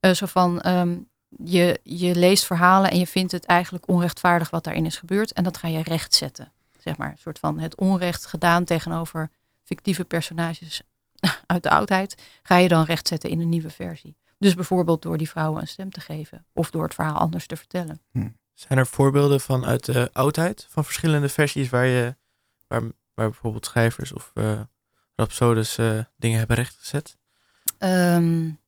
Uh, zo van, um, je, je leest verhalen en je vindt het eigenlijk onrechtvaardig wat daarin is gebeurd. En dat ga je rechtzetten. Zeg maar, een soort van het onrecht gedaan tegenover fictieve personages [laughs] uit de oudheid. Ga je dan rechtzetten in een nieuwe versie. Dus bijvoorbeeld door die vrouwen een stem te geven. Of door het verhaal anders te vertellen. Hm. Zijn er voorbeelden van uit de oudheid? Van verschillende versies waar je waar, waar bijvoorbeeld schrijvers of uh, dingen hebben rechtgezet? Um,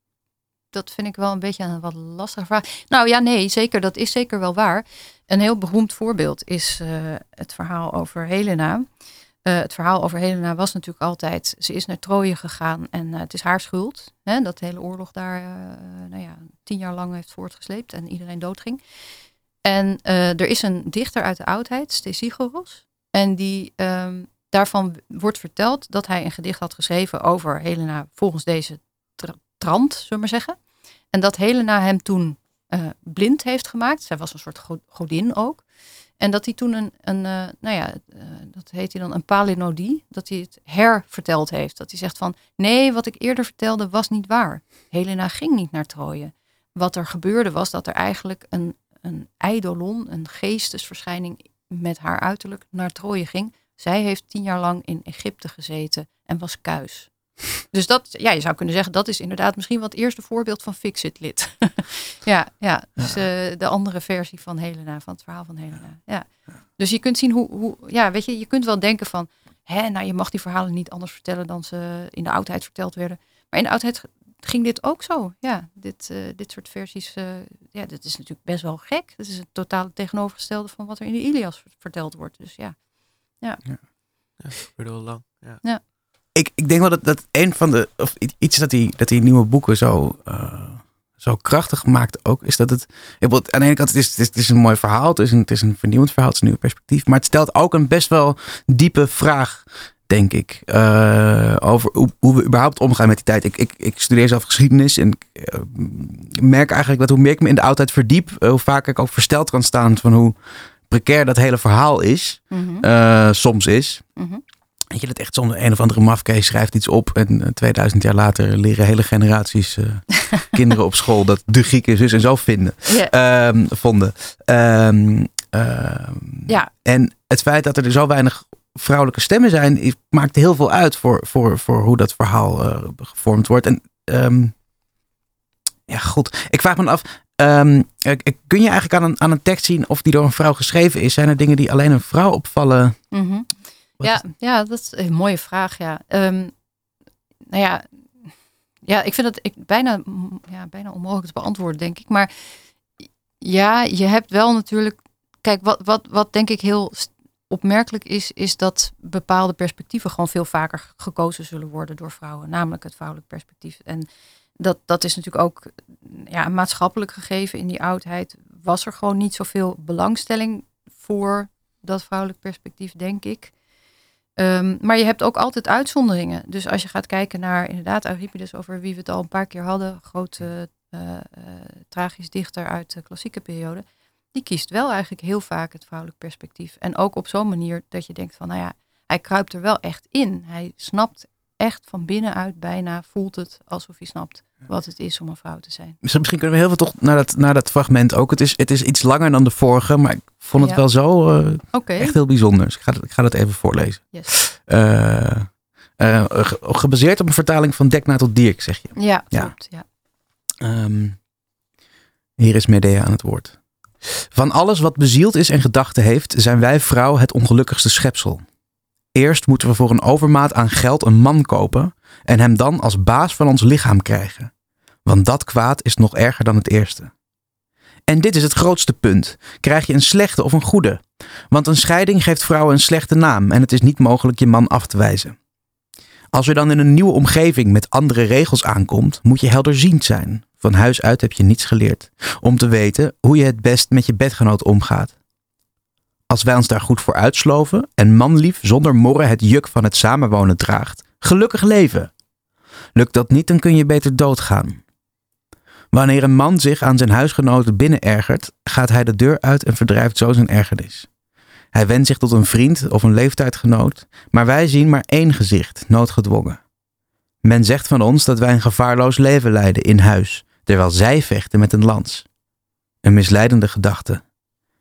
dat vind ik wel een beetje een wat lastige vraag. Nou ja, nee, zeker. Dat is zeker wel waar. Een heel beroemd voorbeeld is uh, het verhaal over Helena. Het verhaal over Helena was natuurlijk altijd, ze is naar Troje gegaan en het is haar schuld. Hè, dat de hele oorlog daar nou ja, tien jaar lang heeft voortgesleept en iedereen doodging. En uh, er is een dichter uit de oudheid, Stesigoros. En die, um, daarvan wordt verteld dat hij een gedicht had geschreven over Helena volgens deze tra trant, zullen we maar zeggen. En dat Helena hem toen uh, blind heeft gemaakt. Zij was een soort godin ook. En dat hij toen een, een uh, nou ja, dat heet hij dan een palinodie, dat hij het herverteld heeft. Dat hij zegt van, nee, wat ik eerder vertelde was niet waar. Helena ging niet naar Troje. Wat er gebeurde was dat er eigenlijk een een eidolon, een geestesverschijning met haar uiterlijk naar Troje ging. Zij heeft tien jaar lang in Egypte gezeten en was kuis. Dus dat, ja, je zou kunnen zeggen, dat is inderdaad misschien wat het eerste voorbeeld van Fixit lid. [laughs] ja, ja, dus uh, de andere versie van Helena, van het verhaal van Helena. Ja. Dus je kunt zien hoe, hoe, ja, weet je, je kunt wel denken van, hè, nou, je mag die verhalen niet anders vertellen dan ze in de oudheid verteld werden. Maar in de oudheid ging dit ook zo. Ja, dit, eh, dit soort versies, uh, ja, dit is natuurlijk best wel gek. Het is het totale tegenovergestelde van wat er in de Ilias verteld wordt. Dus ja. Ja, ja dat lang. Ja. ja. Ik, ik denk wel dat, dat een van de, of iets dat die, dat die nieuwe boeken zo, uh, zo krachtig maakt ook, is dat het, aan de ene kant, het is, het is, het is een mooi verhaal, het is een, het is een vernieuwend verhaal, het is een nieuw perspectief, maar het stelt ook een best wel diepe vraag denk ik. Uh, over hoe, hoe, we überhaupt omgaan met die tijd. Ik, ik, ik studeer zelf geschiedenis en uh, merk eigenlijk dat hoe meer ik me in de oudheid verdiep, uh, hoe vaker ik ook versteld kan staan van hoe precair dat hele verhaal is. Mm -hmm. soms is. Mm -hmm. Weet je, dat echt soms een of andere mafkees schrijft iets op en 2000 jaar later leren hele generaties [laughs] kinderen op school dat de Grieken zus en zo vinden, yeah. um, vonden. Um, ja. En het feit dat er zo weinig vrouwelijke stemmen zijn, maakt heel veel uit voor, voor, voor hoe dat verhaal uh, gevormd wordt. En um, ja, goed. Ik vraag me af, um, kun je eigenlijk aan een, aan een tekst zien of die door een vrouw geschreven is? Zijn er dingen die alleen een vrouw opvallen? Mm -hmm. Ja, ja, dat is een mooie vraag. Ja. Um, nou ja, ja, ik vind het ik, bijna, ja, bijna onmogelijk te beantwoorden, denk ik. Maar ja, je hebt wel natuurlijk. Kijk, wat, wat, wat denk ik heel opmerkelijk is, is dat bepaalde perspectieven gewoon veel vaker gekozen zullen worden door vrouwen, namelijk het vrouwelijk perspectief. En dat, dat is natuurlijk ook ja, een maatschappelijk gegeven in die oudheid. Was er gewoon niet zoveel belangstelling voor dat vrouwelijk perspectief, denk ik. Um, maar je hebt ook altijd uitzonderingen. Dus als je gaat kijken naar inderdaad Euripides, over wie we het al een paar keer hadden, grote uh, tragisch dichter uit de klassieke periode die kiest wel eigenlijk heel vaak het vrouwelijk perspectief. En ook op zo'n manier dat je denkt van, nou ja, hij kruipt er wel echt in. Hij snapt echt van binnenuit bijna, voelt het alsof hij snapt wat het is om een vrouw te zijn. Misschien kunnen we heel veel toch naar dat, naar dat fragment ook. Het is, het is iets langer dan de vorige, maar ik vond het Ja. wel zo uh, Oké. echt heel bijzonder. Dus ik ga, ik ga dat even voorlezen. Yes. Eh, eh, ge- gebaseerd op een vertaling van Dekna tot Dirk, zeg je. Ja, Ja. klopt. Ja. Ehm, hier is Medea aan het woord. Van alles wat bezield is en gedachten heeft, zijn wij vrouw het ongelukkigste schepsel. Eerst moeten we voor een overmaat aan geld een man kopen en hem dan als baas van ons lichaam krijgen. Want dat kwaad is nog erger dan het eerste. En dit is het grootste punt. Krijg je een slechte of een goede? Want een scheiding geeft vrouwen een slechte naam en het is niet mogelijk je man af te wijzen. Als je dan in een nieuwe omgeving met andere regels aankomt, moet je helderziend zijn. Van huis uit heb je niets geleerd. Om te weten hoe je het best met je bedgenoot omgaat. Als wij ons daar goed voor uitsloven en manlief zonder morren het juk van het samenwonen draagt, gelukkig leven. Lukt dat niet, dan kun je beter doodgaan. Wanneer een man zich aan zijn huisgenoten binnen ergert, gaat hij de deur uit en verdrijft zo zijn ergernis. Hij wendt zich tot een vriend of een leeftijdgenoot, maar wij zien maar één gezicht, noodgedwongen. Men zegt van ons dat wij een gevaarloos leven leiden in huis, terwijl zij vechten met een lans. Een misleidende gedachte.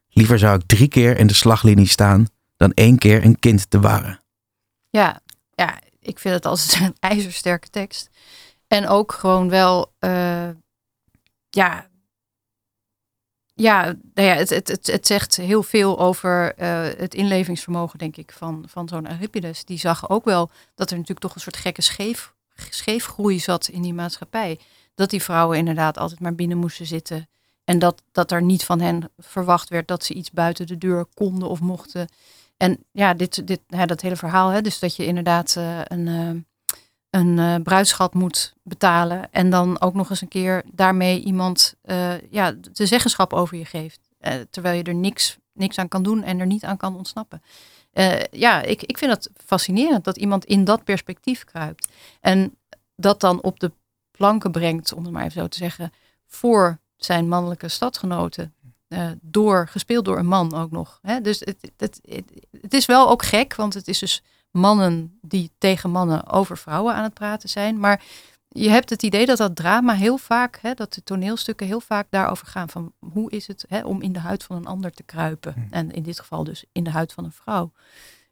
Liever zou ik drie keer in de slaglinie staan dan één keer een kind te waren. Ja, ja, ik vind het als [laughs] een ijzersterke tekst. En ook gewoon wel, eh, ja, ja, nou ja het, het, het, het zegt heel veel over eh, het inlevingsvermogen, denk ik, van, van zo'n Euripides. Die zag ook wel dat er natuurlijk toch een soort gekke scheef, scheefgroei zat in die maatschappij. Dat die vrouwen inderdaad altijd maar binnen moesten zitten. En dat, dat er niet van hen verwacht werd dat ze iets buiten de deur konden of mochten. En ja, dit, dit, dat hele verhaal, hè, dus dat je inderdaad uh, een, uh, een uh, bruidschat moet betalen. En dan ook nog eens een keer daarmee iemand ja, de zeggenschap over je geeft. terwijl je er niks, niks aan kan doen en er niet aan kan ontsnappen. ja, ik, ik vind het fascinerend dat iemand in dat perspectief kruipt. En dat dan op de planken brengt, om het maar even zo te zeggen, voor zijn mannelijke stadgenoten. Uh, door, gespeeld door een man ook nog. Hè? Dus het, het, het, het, is wel ook gek, want het is dus mannen die tegen mannen over vrouwen aan het praten zijn. Maar je hebt het idee dat dat drama heel vaak, hè, dat de toneelstukken heel vaak daarover gaan. Van hoe is het hè, om in de huid van een ander te kruipen? Hmm. En in dit geval dus in de huid van een vrouw.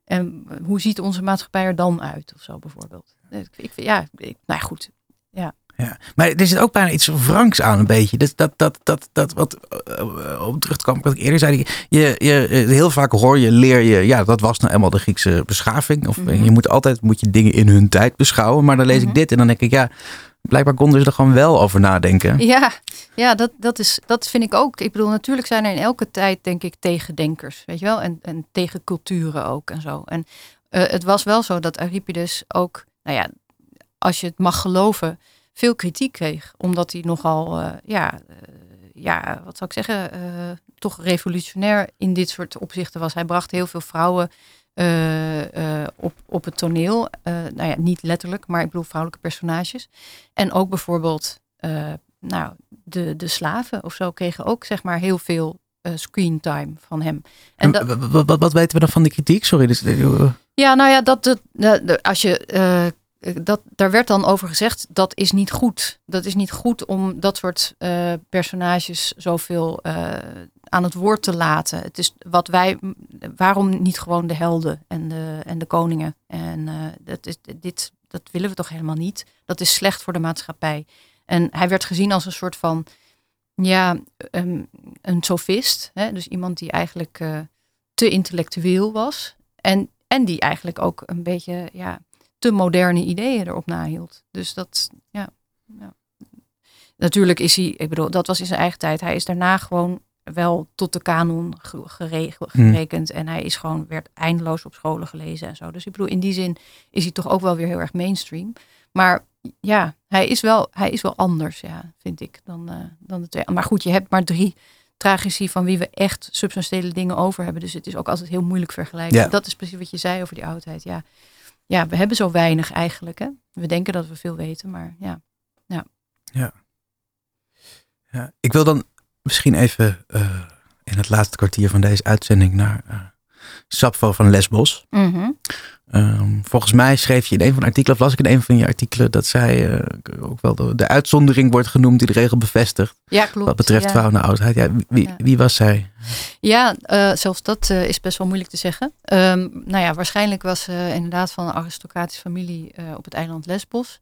En hoe ziet onze maatschappij er dan uit of zo bijvoorbeeld? Ik, ik, ja, ik, nou goed. Ja. Ja. Maar er zit ook bijna iets wrangs aan een beetje. Dus dat, dat, dat, dat wat uh, op terug te komen wat ik eerder zei. Je, je, heel vaak hoor je, leer je, ja, dat was nou eenmaal de Griekse beschaving. Of Mhm. je moet altijd moet je dingen in hun tijd beschouwen. Maar dan lees Mhm. ik dit en dan denk ik, ja, blijkbaar konden ze er gewoon wel over nadenken. Ja, ja dat, dat, is, dat vind ik ook. Ik bedoel, natuurlijk zijn er in elke tijd, denk ik, tegendenkers. Weet je wel? En, en tegen culturen ook en zo. En eh, het was wel zo dat Euripides ook, nou ja, als je het mag geloven, veel kritiek kreeg. Omdat hij nogal, eh, ja, eh, ja, wat zou ik zeggen, eh, toch revolutionair in dit soort opzichten was. Hij bracht heel veel vrouwen op, op het toneel. Nou ja, niet letterlijk, maar ik bedoel vrouwelijke personages. En ook bijvoorbeeld, nou, de, de slaven of zo kregen ook zeg maar heel veel eh screentime van hem. En En wat, weten we dan van die kritiek? Sorry. Dus, ja, nou ja, dat, dat, als je, dat, daar werd dan over gezegd, dat is niet goed. Dat is niet goed om dat soort eh, personages zoveel eh, aan het woord te laten. Het is wat wij, waarom niet gewoon de helden en de, en de koningen? En eh, dat, is, dit, dat willen we toch helemaal niet? Dat is slecht voor de maatschappij. En hij werd gezien als een soort van, ja, een, sofist. Hè? Dus iemand die eigenlijk eh, te intellectueel was. En, en die eigenlijk ook een beetje ja, te moderne ideeën erop nahield. Dus dat, ja, ja. Natuurlijk is hij, ik bedoel, dat was in zijn eigen tijd. Hij is daarna gewoon wel tot de kanon ge- gere- gerekend. En hij is gewoon, werd eindeloos op scholen gelezen en zo. Dus ik bedoel, in die zin is hij toch ook wel weer heel erg mainstream. Maar ja, hij is wel, hij is wel anders, ja, vind ik, dan, eh, dan de twee. Maar goed, je hebt maar drie tragici van wie we echt substantiële dingen over hebben. Dus het is ook altijd heel moeilijk vergelijken. Ja. Dat is precies wat je zei over die oudheid. Ja. Ja, we hebben zo weinig eigenlijk. Hè? We denken dat we veel weten, maar ja. Ja, ik wil dan misschien even eh, in het laatste kwartier van deze uitzending naar Sappho van Lesbos. Mhm. Ehm, volgens mij schreef je in een van de artikelen, of las ik in een van je artikelen, dat zij eh, ook wel de, de uitzondering wordt genoemd die de regel bevestigt. Ja, klopt. wat betreft ja. vrouwen en oudheid. Ja, wie, wie, Ja. wie was zij? Ja, eh, zelfs dat eh, is best wel moeilijk te zeggen. Ehm, nou ja, waarschijnlijk was ze inderdaad van een aristocratische familie op het eiland Lesbos.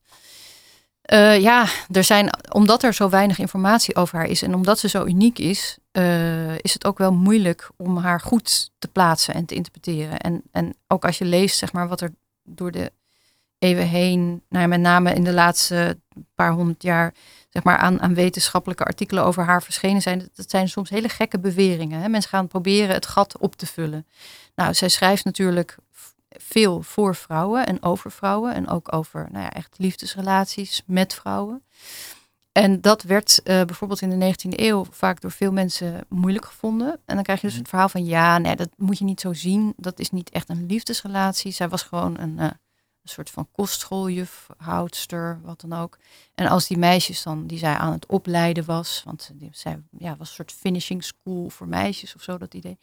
Ja, er zijn, omdat er zo weinig informatie over haar is en omdat ze zo uniek is, eh, is het ook wel moeilijk om haar goed te plaatsen en te interpreteren. En, en ook als je leest, zeg maar, wat er door de eeuwen heen, nou met name in de laatste paar honderd jaar, zeg maar, aan, aan wetenschappelijke artikelen over haar verschenen zijn. Dat, dat zijn soms hele gekke beweringen. Hè? Mensen gaan proberen het gat op te vullen. Nou, zij schrijft natuurlijk veel voor vrouwen en over vrouwen. En ook over nou ja, echt liefdesrelaties met vrouwen. En dat werd eh, bijvoorbeeld in de 19e eeuw vaak door veel mensen moeilijk gevonden. En dan krijg je dus het verhaal van ja, nee, dat moet je niet zo zien. Dat is niet echt een liefdesrelatie. Zij was gewoon een, eh, een soort van kostschooljuf, houdster, wat dan ook. En als die meisjes dan, die zij aan het opleiden was, want die- zij ja, was een soort finishing school voor meisjes of zo, dat idee.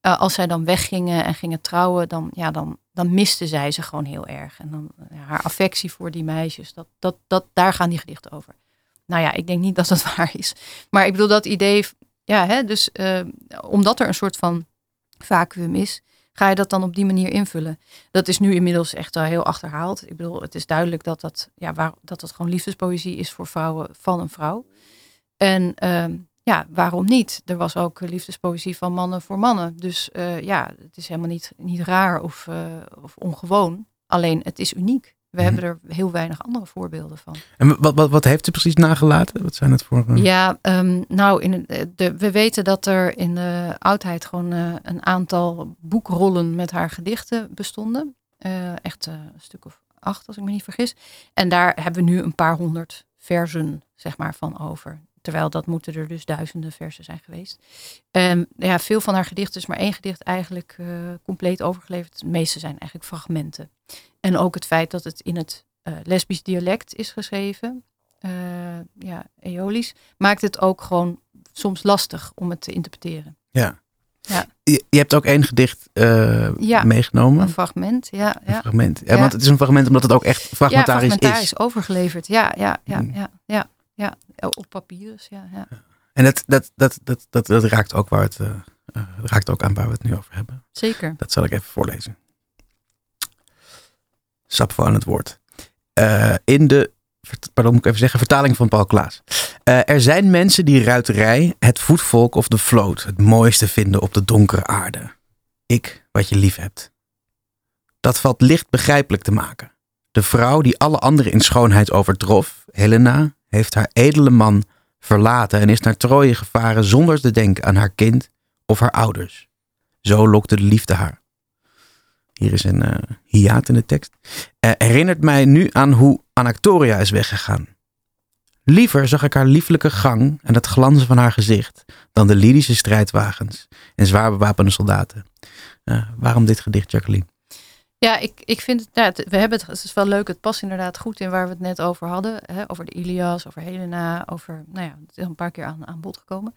Eh, als zij dan weggingen en gingen trouwen, dan, ja, dan, dan miste zij ze gewoon heel erg. En dan ja, haar affectie voor die meisjes, dat, dat, dat, daar gaan die gedichten over. Nou ja, ik denk niet dat dat [laughs] waar is. Maar ik bedoel, dat idee, ja, hè, dus eh, omdat er een soort van vacuüm is, ga je dat dan op die manier invullen. Dat is nu inmiddels echt al heel achterhaald. Ik bedoel, het is duidelijk dat dat, ja, waar, dat dat gewoon liefdespoëzie is voor vrouwen van een vrouw. En ehm, ja, waarom niet? Er was ook liefdespoëzie van mannen voor mannen. Dus eh, ja, het is helemaal niet, niet raar of, eh, of ongewoon. Alleen het is uniek. We Mhm. hebben er heel weinig andere voorbeelden van. En wat, wat, wat heeft ze precies nagelaten? Wat zijn het voor... eh, Ja, ehm, nou, in eh, de, we weten dat er in de oudheid gewoon eh, een aantal boekrollen met haar gedichten bestonden. Echt een stuk of acht, als ik me niet vergis. En daar hebben we nu een paar honderd versen, zeg maar, van over. Terwijl dat moeten er dus duizenden versen zijn geweest. En ja, veel van haar gedichten is maar één gedicht eigenlijk eh, compleet overgeleverd. De meeste zijn eigenlijk fragmenten. En ook het feit dat het in het eh, lesbisch dialect is geschreven. eh, ja, Eolisch, maakt het ook gewoon soms lastig om het te interpreteren. Ja. Ja. Je, je hebt ook één gedicht Ja. meegenomen. Een fragment, ja. Een ja. fragment. Ja, want het is een fragment omdat het ook echt Ja, fragmentarisch, fragmentarisch is. overgeleverd. Ja, ja, ja, Mm. ja, ja, ja. Op papyrus, ja, ja. En dat, dat, dat, dat, dat, dat raakt ook waar het, eh, eh, raakt ook aan waar we het nu over hebben. Zeker. Dat zal ik even voorlezen. Sappho aan het woord. Eh, in de pardon, moet ik even zeggen, vertaling van Paul Klaas. Uh, er zijn mensen die ruiterij, het voetvolk of de vloot het mooiste vinden op de donkere aarde. Ik, wat je lief hebt. Dat valt licht begrijpelijk te maken. De vrouw die alle anderen in schoonheid overtrof, Helena, heeft haar edele man verlaten en is naar Troje gevaren zonder te denken aan haar kind of haar ouders. Zo lokte de liefde haar. Hier is een uh, in de tekst. Uh, herinnert mij nu aan hoe Anactoria is weggegaan. Liever zag ik haar lieflijke gang en het glanzen van haar gezicht dan de Lydische strijdwagens en zwaar bewapende soldaten. Uh, waarom dit gedicht, Jacqueline? Ja, ik, ik vind het, we hebben het, is wel leuk, het past inderdaad goed in waar we het net over hadden. Hè, over de Ilias, over Helena, over, nou ja, het is een paar keer aan, aan bod gekomen.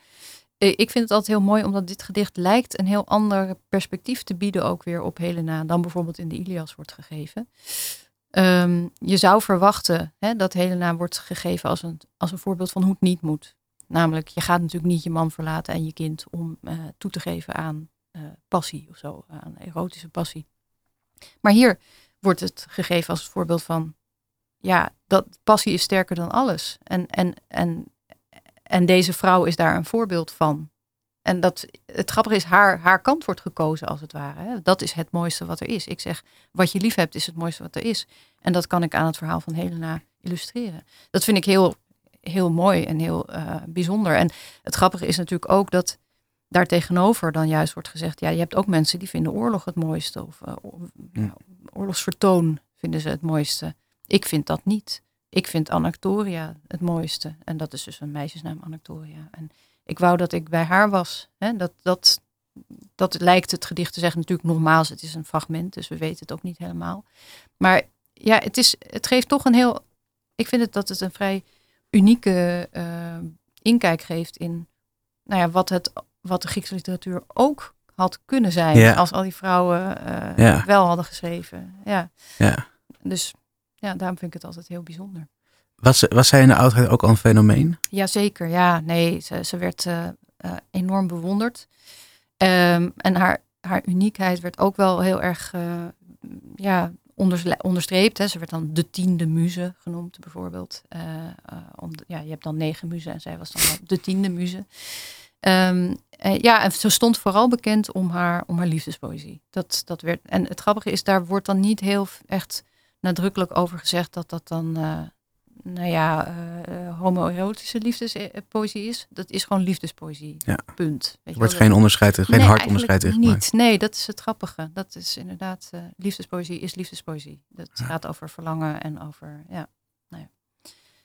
Eh, ik vind het altijd heel mooi, omdat dit gedicht lijkt een heel ander perspectief te bieden ook weer op Helena dan bijvoorbeeld in de Ilias wordt gegeven. Ehm, je zou verwachten hè, dat Helena wordt gegeven als een, als een voorbeeld van hoe het niet moet. Namelijk, je gaat natuurlijk niet je man verlaten en je kind om uh, toe te geven aan uh, passie of zo, aan erotische passie. Maar hier wordt het gegeven als voorbeeld van, ja, dat passie is sterker dan alles. En, en, en, en deze vrouw is daar een voorbeeld van. En dat, het grappige is, haar, haar kant wordt gekozen als het ware. Dat is het mooiste wat er is. Ik zeg, wat je lief hebt is het mooiste wat er is. En dat kan ik aan het verhaal van Helena illustreren. Dat vind ik heel, heel mooi en heel uh, bijzonder. En het grappige is natuurlijk ook dat daartegenover dan juist wordt gezegd, ja, je hebt ook mensen die vinden oorlog het mooiste. Of uh, oorlogsvertoon vinden ze het mooiste. Ik vind dat niet. Ik vind Anactoria het mooiste. En dat is dus een meisjesnaam Anactoria. En ik wou dat ik bij haar was. Hè? Dat, dat, dat lijkt het gedicht te zeggen. Natuurlijk nogmaals, het is een fragment, dus we weten het ook niet helemaal. Maar ja, het, is, het geeft toch een heel... Ik vind het dat het een vrij unieke uh, inkijk geeft in nou ja, wat, het, wat de Griekse literatuur ook had kunnen zijn. Ja. Als al die vrouwen uh, Ja. wel hadden geschreven. Ja. Ja. Dus ja, daarom vind ik het altijd heel bijzonder. Was, was zij in de oudheid ook al een fenomeen? Jazeker, ja. Nee, ze, ze werd eh, eh, enorm bewonderd. Ehm, en haar, haar uniekheid werd ook wel heel erg eh, ja, onders- onderstreept. Hè. Ze werd dan de tiende muze genoemd, bijvoorbeeld. Eh, eh, om, ja, je hebt dan negen muzen en zij was dan de tiende muze. Ehm, eh, ja, en ze stond vooral bekend om haar, om haar liefdespoëzie. Dat, dat werd, en het grappige is, daar wordt dan niet heel echt nadrukkelijk over gezegd dat dat dan, eh, nou ja, eh, homoerotische liefdespoëzie is. Dat is gewoon liefdespoëzie. Ja. Punt. Weet Er wordt geen onderscheid, geen Nee, hard onderscheid in niet. Nee, dat is het grappige. Dat is inderdaad, liefdespoëzie is liefdespoëzie. Dat Ja. gaat over verlangen en over, ja. Nou ja.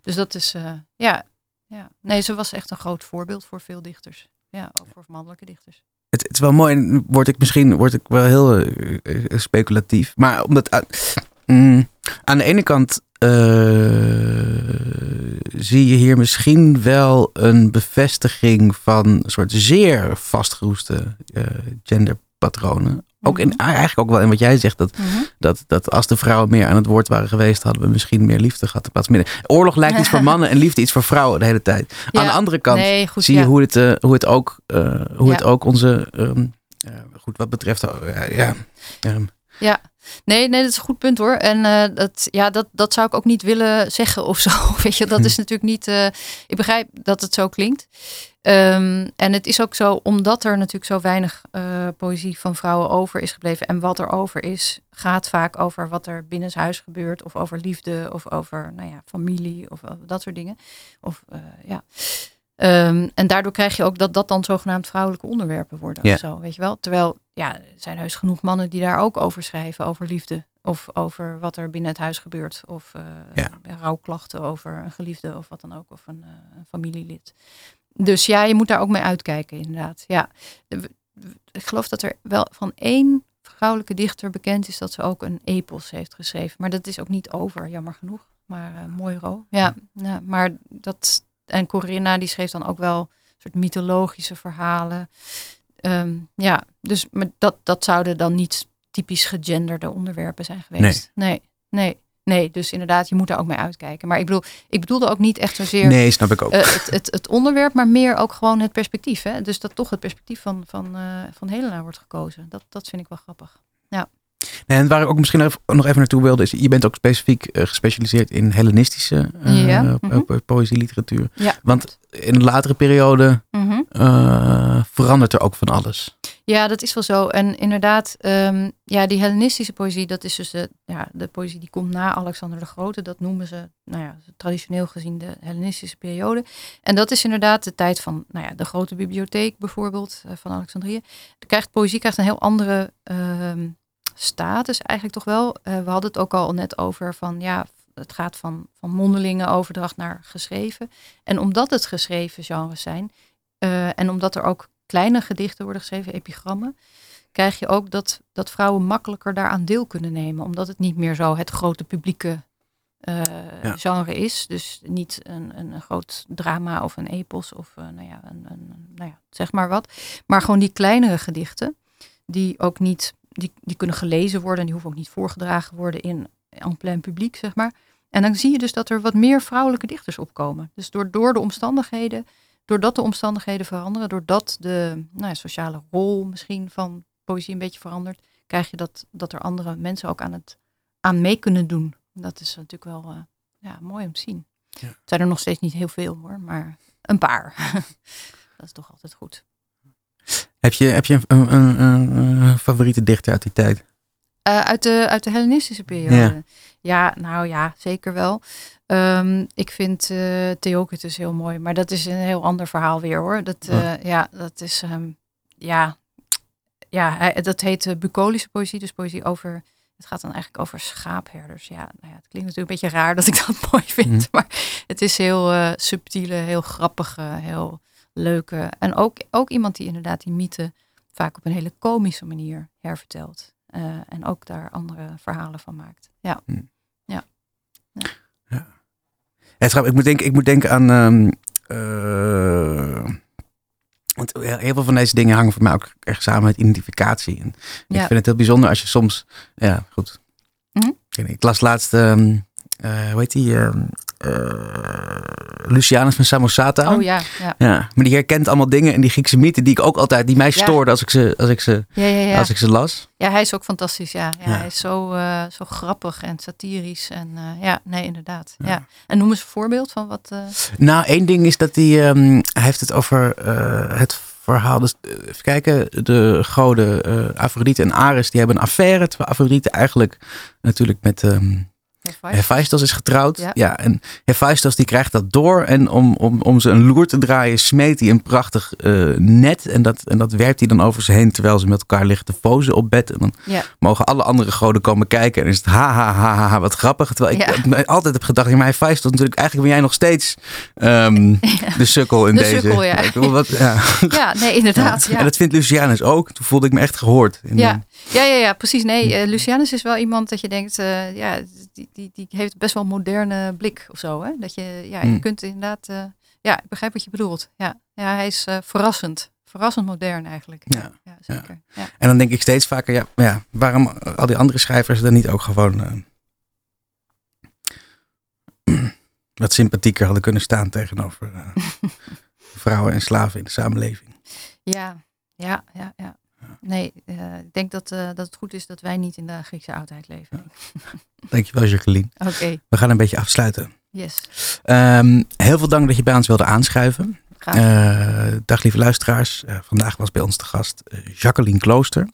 Dus dat is, ja, ja. Nee, ze was echt een groot voorbeeld voor veel dichters. Ja, ook voor mannelijke dichters. Het, het is wel mooi, en word ik misschien word ik wel heel eh, speculatief. Maar omdat aan, mm, aan de ene kant eh, zie je hier misschien wel een bevestiging van een soort zeer vastgeroeste eh, genderpatronen. Ook in, Mhm. eigenlijk ook wel in wat jij zegt, dat, dat, dat als de vrouwen meer aan het woord waren geweest, hadden we misschien meer liefde gehad in plaats van minder. Oorlog lijkt iets voor [laughs] mannen en liefde iets voor vrouwen de hele tijd. Aan de Ja, andere kant nee, goed, zie je ja. hoe het, eh, hoe het ook, eh, hoe het Ja. ook onze, ehm, ja, goed wat betreft, eh, ja, ehm, Nee, nee, dat is een goed punt hoor. En dat, ja, dat, dat zou ik ook niet willen zeggen of zo. [laughs] Weet je, dat is natuurlijk niet. ik begrijp dat het zo klinkt. Ehm, en het is ook zo, omdat er natuurlijk zo weinig eh, poëzie van vrouwen over is gebleven. En wat er over is, gaat vaak over wat er binnenshuis gebeurt. Of over liefde, of over nou ja, familie, of dat soort dingen. Of eh, ja. Ehm, en daardoor krijg je ook dat dat dan zogenaamd vrouwelijke onderwerpen worden. Ja. Of zo, weet je wel? Terwijl, ja, er zijn heus genoeg mannen die daar ook over schrijven, over liefde. Of over wat er binnen het huis gebeurt. Of eh, Ja. rouwklachten over een geliefde of wat dan ook. Of een, een familielid. Dus ja, je moet daar ook mee uitkijken, inderdaad. Ja, ik geloof dat er wel van één vrouwelijke dichter bekend is dat ze ook een epos heeft geschreven. Maar dat is ook niet over, jammer genoeg. Maar eh mooi ro. Ja, ja, maar dat. En Corinna die schreef dan ook wel een soort mythologische verhalen. Ehm, ja, dus maar dat, dat zouden dan niet typisch gegenderde onderwerpen zijn geweest. Nee, nee, nee. Dus inderdaad, je moet daar ook mee uitkijken. Maar ik bedoel, ik bedoelde ook niet echt zozeer nee, snap ik ook. eh, het, het, het onderwerp, maar meer ook gewoon het perspectief. Hè? Dus dat toch het perspectief van, van, eh, van Helena wordt gekozen. Dat, dat vind ik wel grappig. En waar ik ook misschien nog even naartoe wilde, is je bent ook specifiek eh, gespecialiseerd in Hellenistische eh, Ja, mhm. po- poëzie, literatuur. Ja, Want in een latere periode Mhm. verandert er ook van alles. Ja, dat is wel zo. En inderdaad, ehm, ja, die Hellenistische poëzie, dat is dus de, ja, de poëzie die komt na Alexander de Grote. Dat noemen ze, nou ja, traditioneel gezien de Hellenistische periode. En dat is inderdaad de tijd van, nou ja, de grote bibliotheek bijvoorbeeld eh, van Alexandrië. De krijgt, poëzie krijgt een heel andere ehm, status eigenlijk toch wel. Eh, we hadden het ook al net over van, ja, het gaat van, van mondelinge overdracht naar geschreven. En omdat het geschreven genres zijn, eh, en omdat er ook kleine gedichten worden geschreven, epigrammen, krijg je ook dat, dat vrouwen makkelijker daaraan deel kunnen nemen. Omdat het niet meer zo het grote publieke eh, Ja. genre is. Dus niet een, een, een groot drama of een epos of eh, nou ja, een, een, nou ja, zeg maar wat. Maar gewoon die kleinere gedichten, die ook niet, die, die kunnen gelezen worden en die hoeven ook niet voorgedragen worden in en plein publiek, zeg maar. En dan zie je dus dat er wat meer vrouwelijke dichters opkomen. Dus door, door de omstandigheden doordat de omstandigheden veranderen, doordat de nou ja, sociale rol misschien van poëzie een beetje verandert, krijg je dat, dat er andere mensen ook aan, het, aan mee kunnen doen. Dat is natuurlijk wel eh, ja, mooi om te zien. Ja. Het zijn er nog steeds niet heel veel hoor, maar een paar. [laughs] dat is toch altijd goed. Heb je, heb je een, een, een, een favoriete dichter uit die tijd? Eh, uit, de, uit de Hellenistische periode. Ja. Nou ja, zeker wel. Ehm, ik vind eh Theocritus heel mooi, maar dat is een heel ander verhaal weer hoor. Dat, eh, ja, dat is, ehm, ja, ja hij- dat heet eh, bucolische poëzie, dus poëzie over, het gaat dan eigenlijk over schaapherders. Ja, nou ja, het klinkt natuurlijk een beetje raar dat ik dat [laughs] mooi vind, Mhm. maar het is heel eh, subtiele, heel grappige, heel leuke. En ook, ook iemand die inderdaad die mythe vaak op een hele komische manier hervertelt. Eh, en ook daar andere verhalen van maakt. Ja. Ja, trouwens, ik, moet denken, ik moet denken aan. ehm, eh, want heel veel van deze dingen hangen voor mij ook erg samen met identificatie. En Ik Ja. vind het heel bijzonder als je soms. Ja, goed. Mhm. Ik, las laatst. ehm, eh, hoe heet die? ehm, eh, Lucianus van Samosata. Oh ja, ja. Ja, maar die herkent allemaal dingen in die Griekse mythen die ik ook altijd, die mij Ja. stoorden als ik ze, als ik ze, Ja, ja, ja. als ik ze las. ja, hij is ook fantastisch. Ja, hij is zo, eh, zo grappig en satirisch. En eh, ja, nee, inderdaad. Ja. En noem eens een voorbeeld van wat. eh, Nou, één ding is dat hij, ehm, hij heeft het over eh, het verhaal. Dus, eh, even kijken, de goden eh Afrodite en Ares, die hebben een affaire. Terwijl Afrodite eigenlijk natuurlijk met ehm Hephaestus is getrouwd. Ja. Ja. en Hephaestus die krijgt dat door. En om, om, om ze een loer te draaien, smeet hij een prachtig eh, net. En dat, en dat werpt hij dan over ze heen terwijl ze met elkaar liggen te fozen op bed. En dan Ja. mogen alle andere goden komen kijken. En is het ha, ha, ha, ha, ha wat grappig. Terwijl ik Ja. altijd heb gedacht, ja, maar Hephaestus natuurlijk, eigenlijk ben jij nog steeds ehm, [laughs] de sukkel in De deze. sukkel, ja. Ik wat, ja. ja, nee, inderdaad. Ja. En dat vindt Lucianus ook. Toen voelde ik me echt gehoord. In Ja. de- Ja, ja, ja, precies. Nee, eh, Lucianus is wel iemand dat je denkt, eh, ja, die, die, die heeft best wel een moderne blik of zo. Hè? Dat je, ja, je Hmm. kunt inderdaad, eh, ja, ik begrijp wat je bedoelt. Ja, ja hij is verrassend. Verrassend modern eigenlijk. Ja. ja zeker. Ja. En dan denk ik steeds vaker, ja, ja waarom al die andere schrijvers dan niet ook gewoon [clears throat] wat sympathieker hadden kunnen staan tegenover [laughs] vrouwen en slaven in de samenleving. Ja, ja, ja, ja. Nee, eh, ik denk dat, eh, dat het goed is dat wij niet in de Griekse oudheid leven. Dankjewel Jacqueline. Oké, We gaan een beetje afsluiten. yes. Ehm, heel veel dank dat je bij ons wilde aanschuiven. Graag. Eh, dag lieve luisteraars. Vandaag was bij ons te gast Jacqueline Klooster.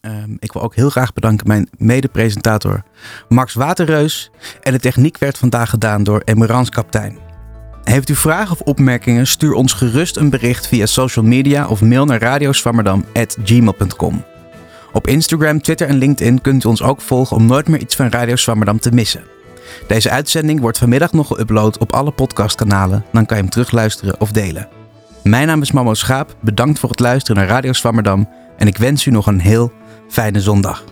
Ehm, ik wil ook heel graag bedanken mijn mede-presentator Max Waterreus. En de techniek werd vandaag gedaan door Emerans Kaptein. Heeft u vragen of opmerkingen? Stuur ons gerust een bericht via social media of mail naar radioswammerdam.gmail.com. Op Instagram, Twitter en LinkedIn kunt u ons ook volgen om nooit meer iets van Radio Swammerdam te missen. Deze uitzending wordt vanmiddag nog geüpload op alle podcastkanalen. Dan kan je hem terugluisteren of delen. Mijn naam is Mamo Schaap. Bedankt voor het luisteren naar Radio Swammerdam. En ik wens u nog een heel fijne zondag.